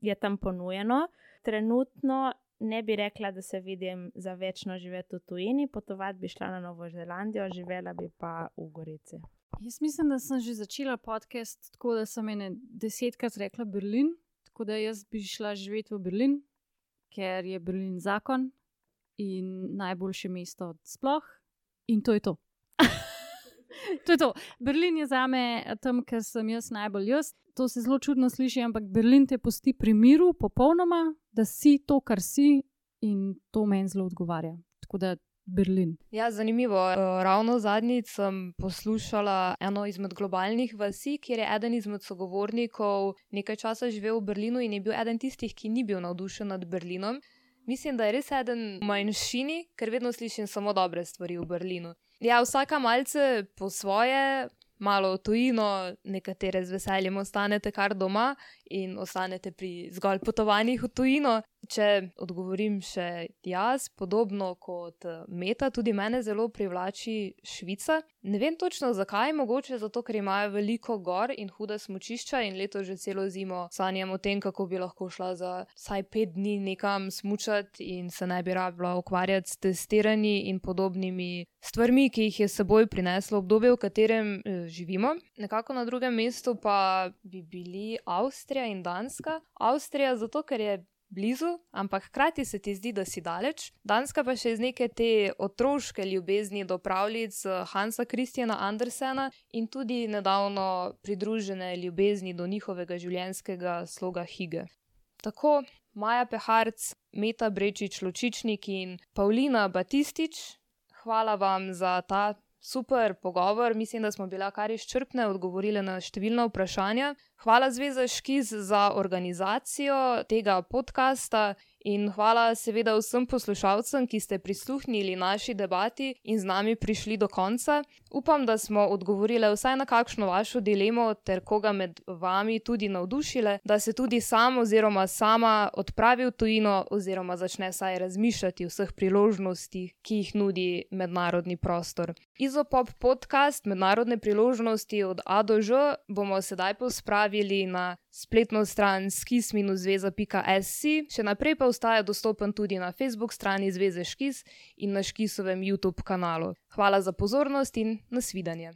je tam ponujeno. Trenutno ne bi rekla, da se vidim za večno živeti v tujini, potovati bi šla na Novo Zelandijo, živela bi pa v Gorici. Jaz mislim, da sem že začela podcast tako, da sem ene desetkrat rekla Berlin, tako da jaz bi šla živeti v Berlin, ker je Berlin zakon in najboljše mesto sploh. In to je to. to je to. Berlin je za me tam, ker sem jaz najbolj jaz. To se zelo čudno sliši, ampak Berlin te pusti pri miru, popolnoma, da si to, kar si, in to meni zelo odgovarja. Tako da Berlin. Ja, zanimivo. Eh, ravno zadnjič sem poslušala eno izmed globalnih vasi, kjer je eden izmed sogovornikov nekaj časa živel v Berlinu in je bil eden tistih, ki ni bil navdušen nad Berlinom. Mislim, da je res eden v manjšini, ker vedno slišim samo dobre stvari v Berlinu. Ja, vsaka malce po svoje, malo v tujino, nekatere z veseljem ostanete kar doma in ostanete pri zgolj potovanjih v tujino. Če odgovorim še jaz, podobno kot eh, Meta, tudi mene zelo privlači Švica. Ne vem točno zakaj, mogoče zato, ker imajo veliko gor in huda smočišča in leto že celo zimo sanjam o tem, kako bi lahko šla za vsaj pet dni nekam smučati in se ne bi rabila ukvarjati s testiranji in podobnimi stvarmi, ki jih je seboj prineslo obdobje, v katerem eh, živimo. Nekako na drugem mestu pa bi bili Avstrija in Danska. Avstrija zato, ker je blizu, ampak hkrati se ti zdi, da si daleč. Danska pa še iz neke te otroške ljubezni do pravljic eh, Hansa Kristjana Andersena in tudi nedavno pridružene ljubezni do njihovega življenjskega sloga Hige. Tako Maja Peharc, Meta Brečič Ločičnik in Paulina Batistič, hvala vam za ta super pogovor. Mislim, da smo bile kar izčrpne, odgovorile na številna vprašanja. Hvala Zveza Škiz za organizacijo tega podcasta in hvala seveda vsem poslušalcem, ki ste prisluhnili naši debati in z nami prišli do konca. Upam, da smo odgovorili vsaj na kakšno vašo dilemo ter koga med vami tudi navdušile, da se tudi sam oziroma sama odpravi v tujino oziroma začne saj razmišljati o vseh priložnostih, ki jih nudi mednarodni prostor. Izopop podcast Mednarodne priložnosti od A do Ž bomo sedaj pospravili na spletno stran skis-zveza.sc, še naprej pa ostaja dostopen tudi na Facebook strani Zveze Škis in na Škisovem YouTube kanalu. Hvala za pozornost in nasvidenje.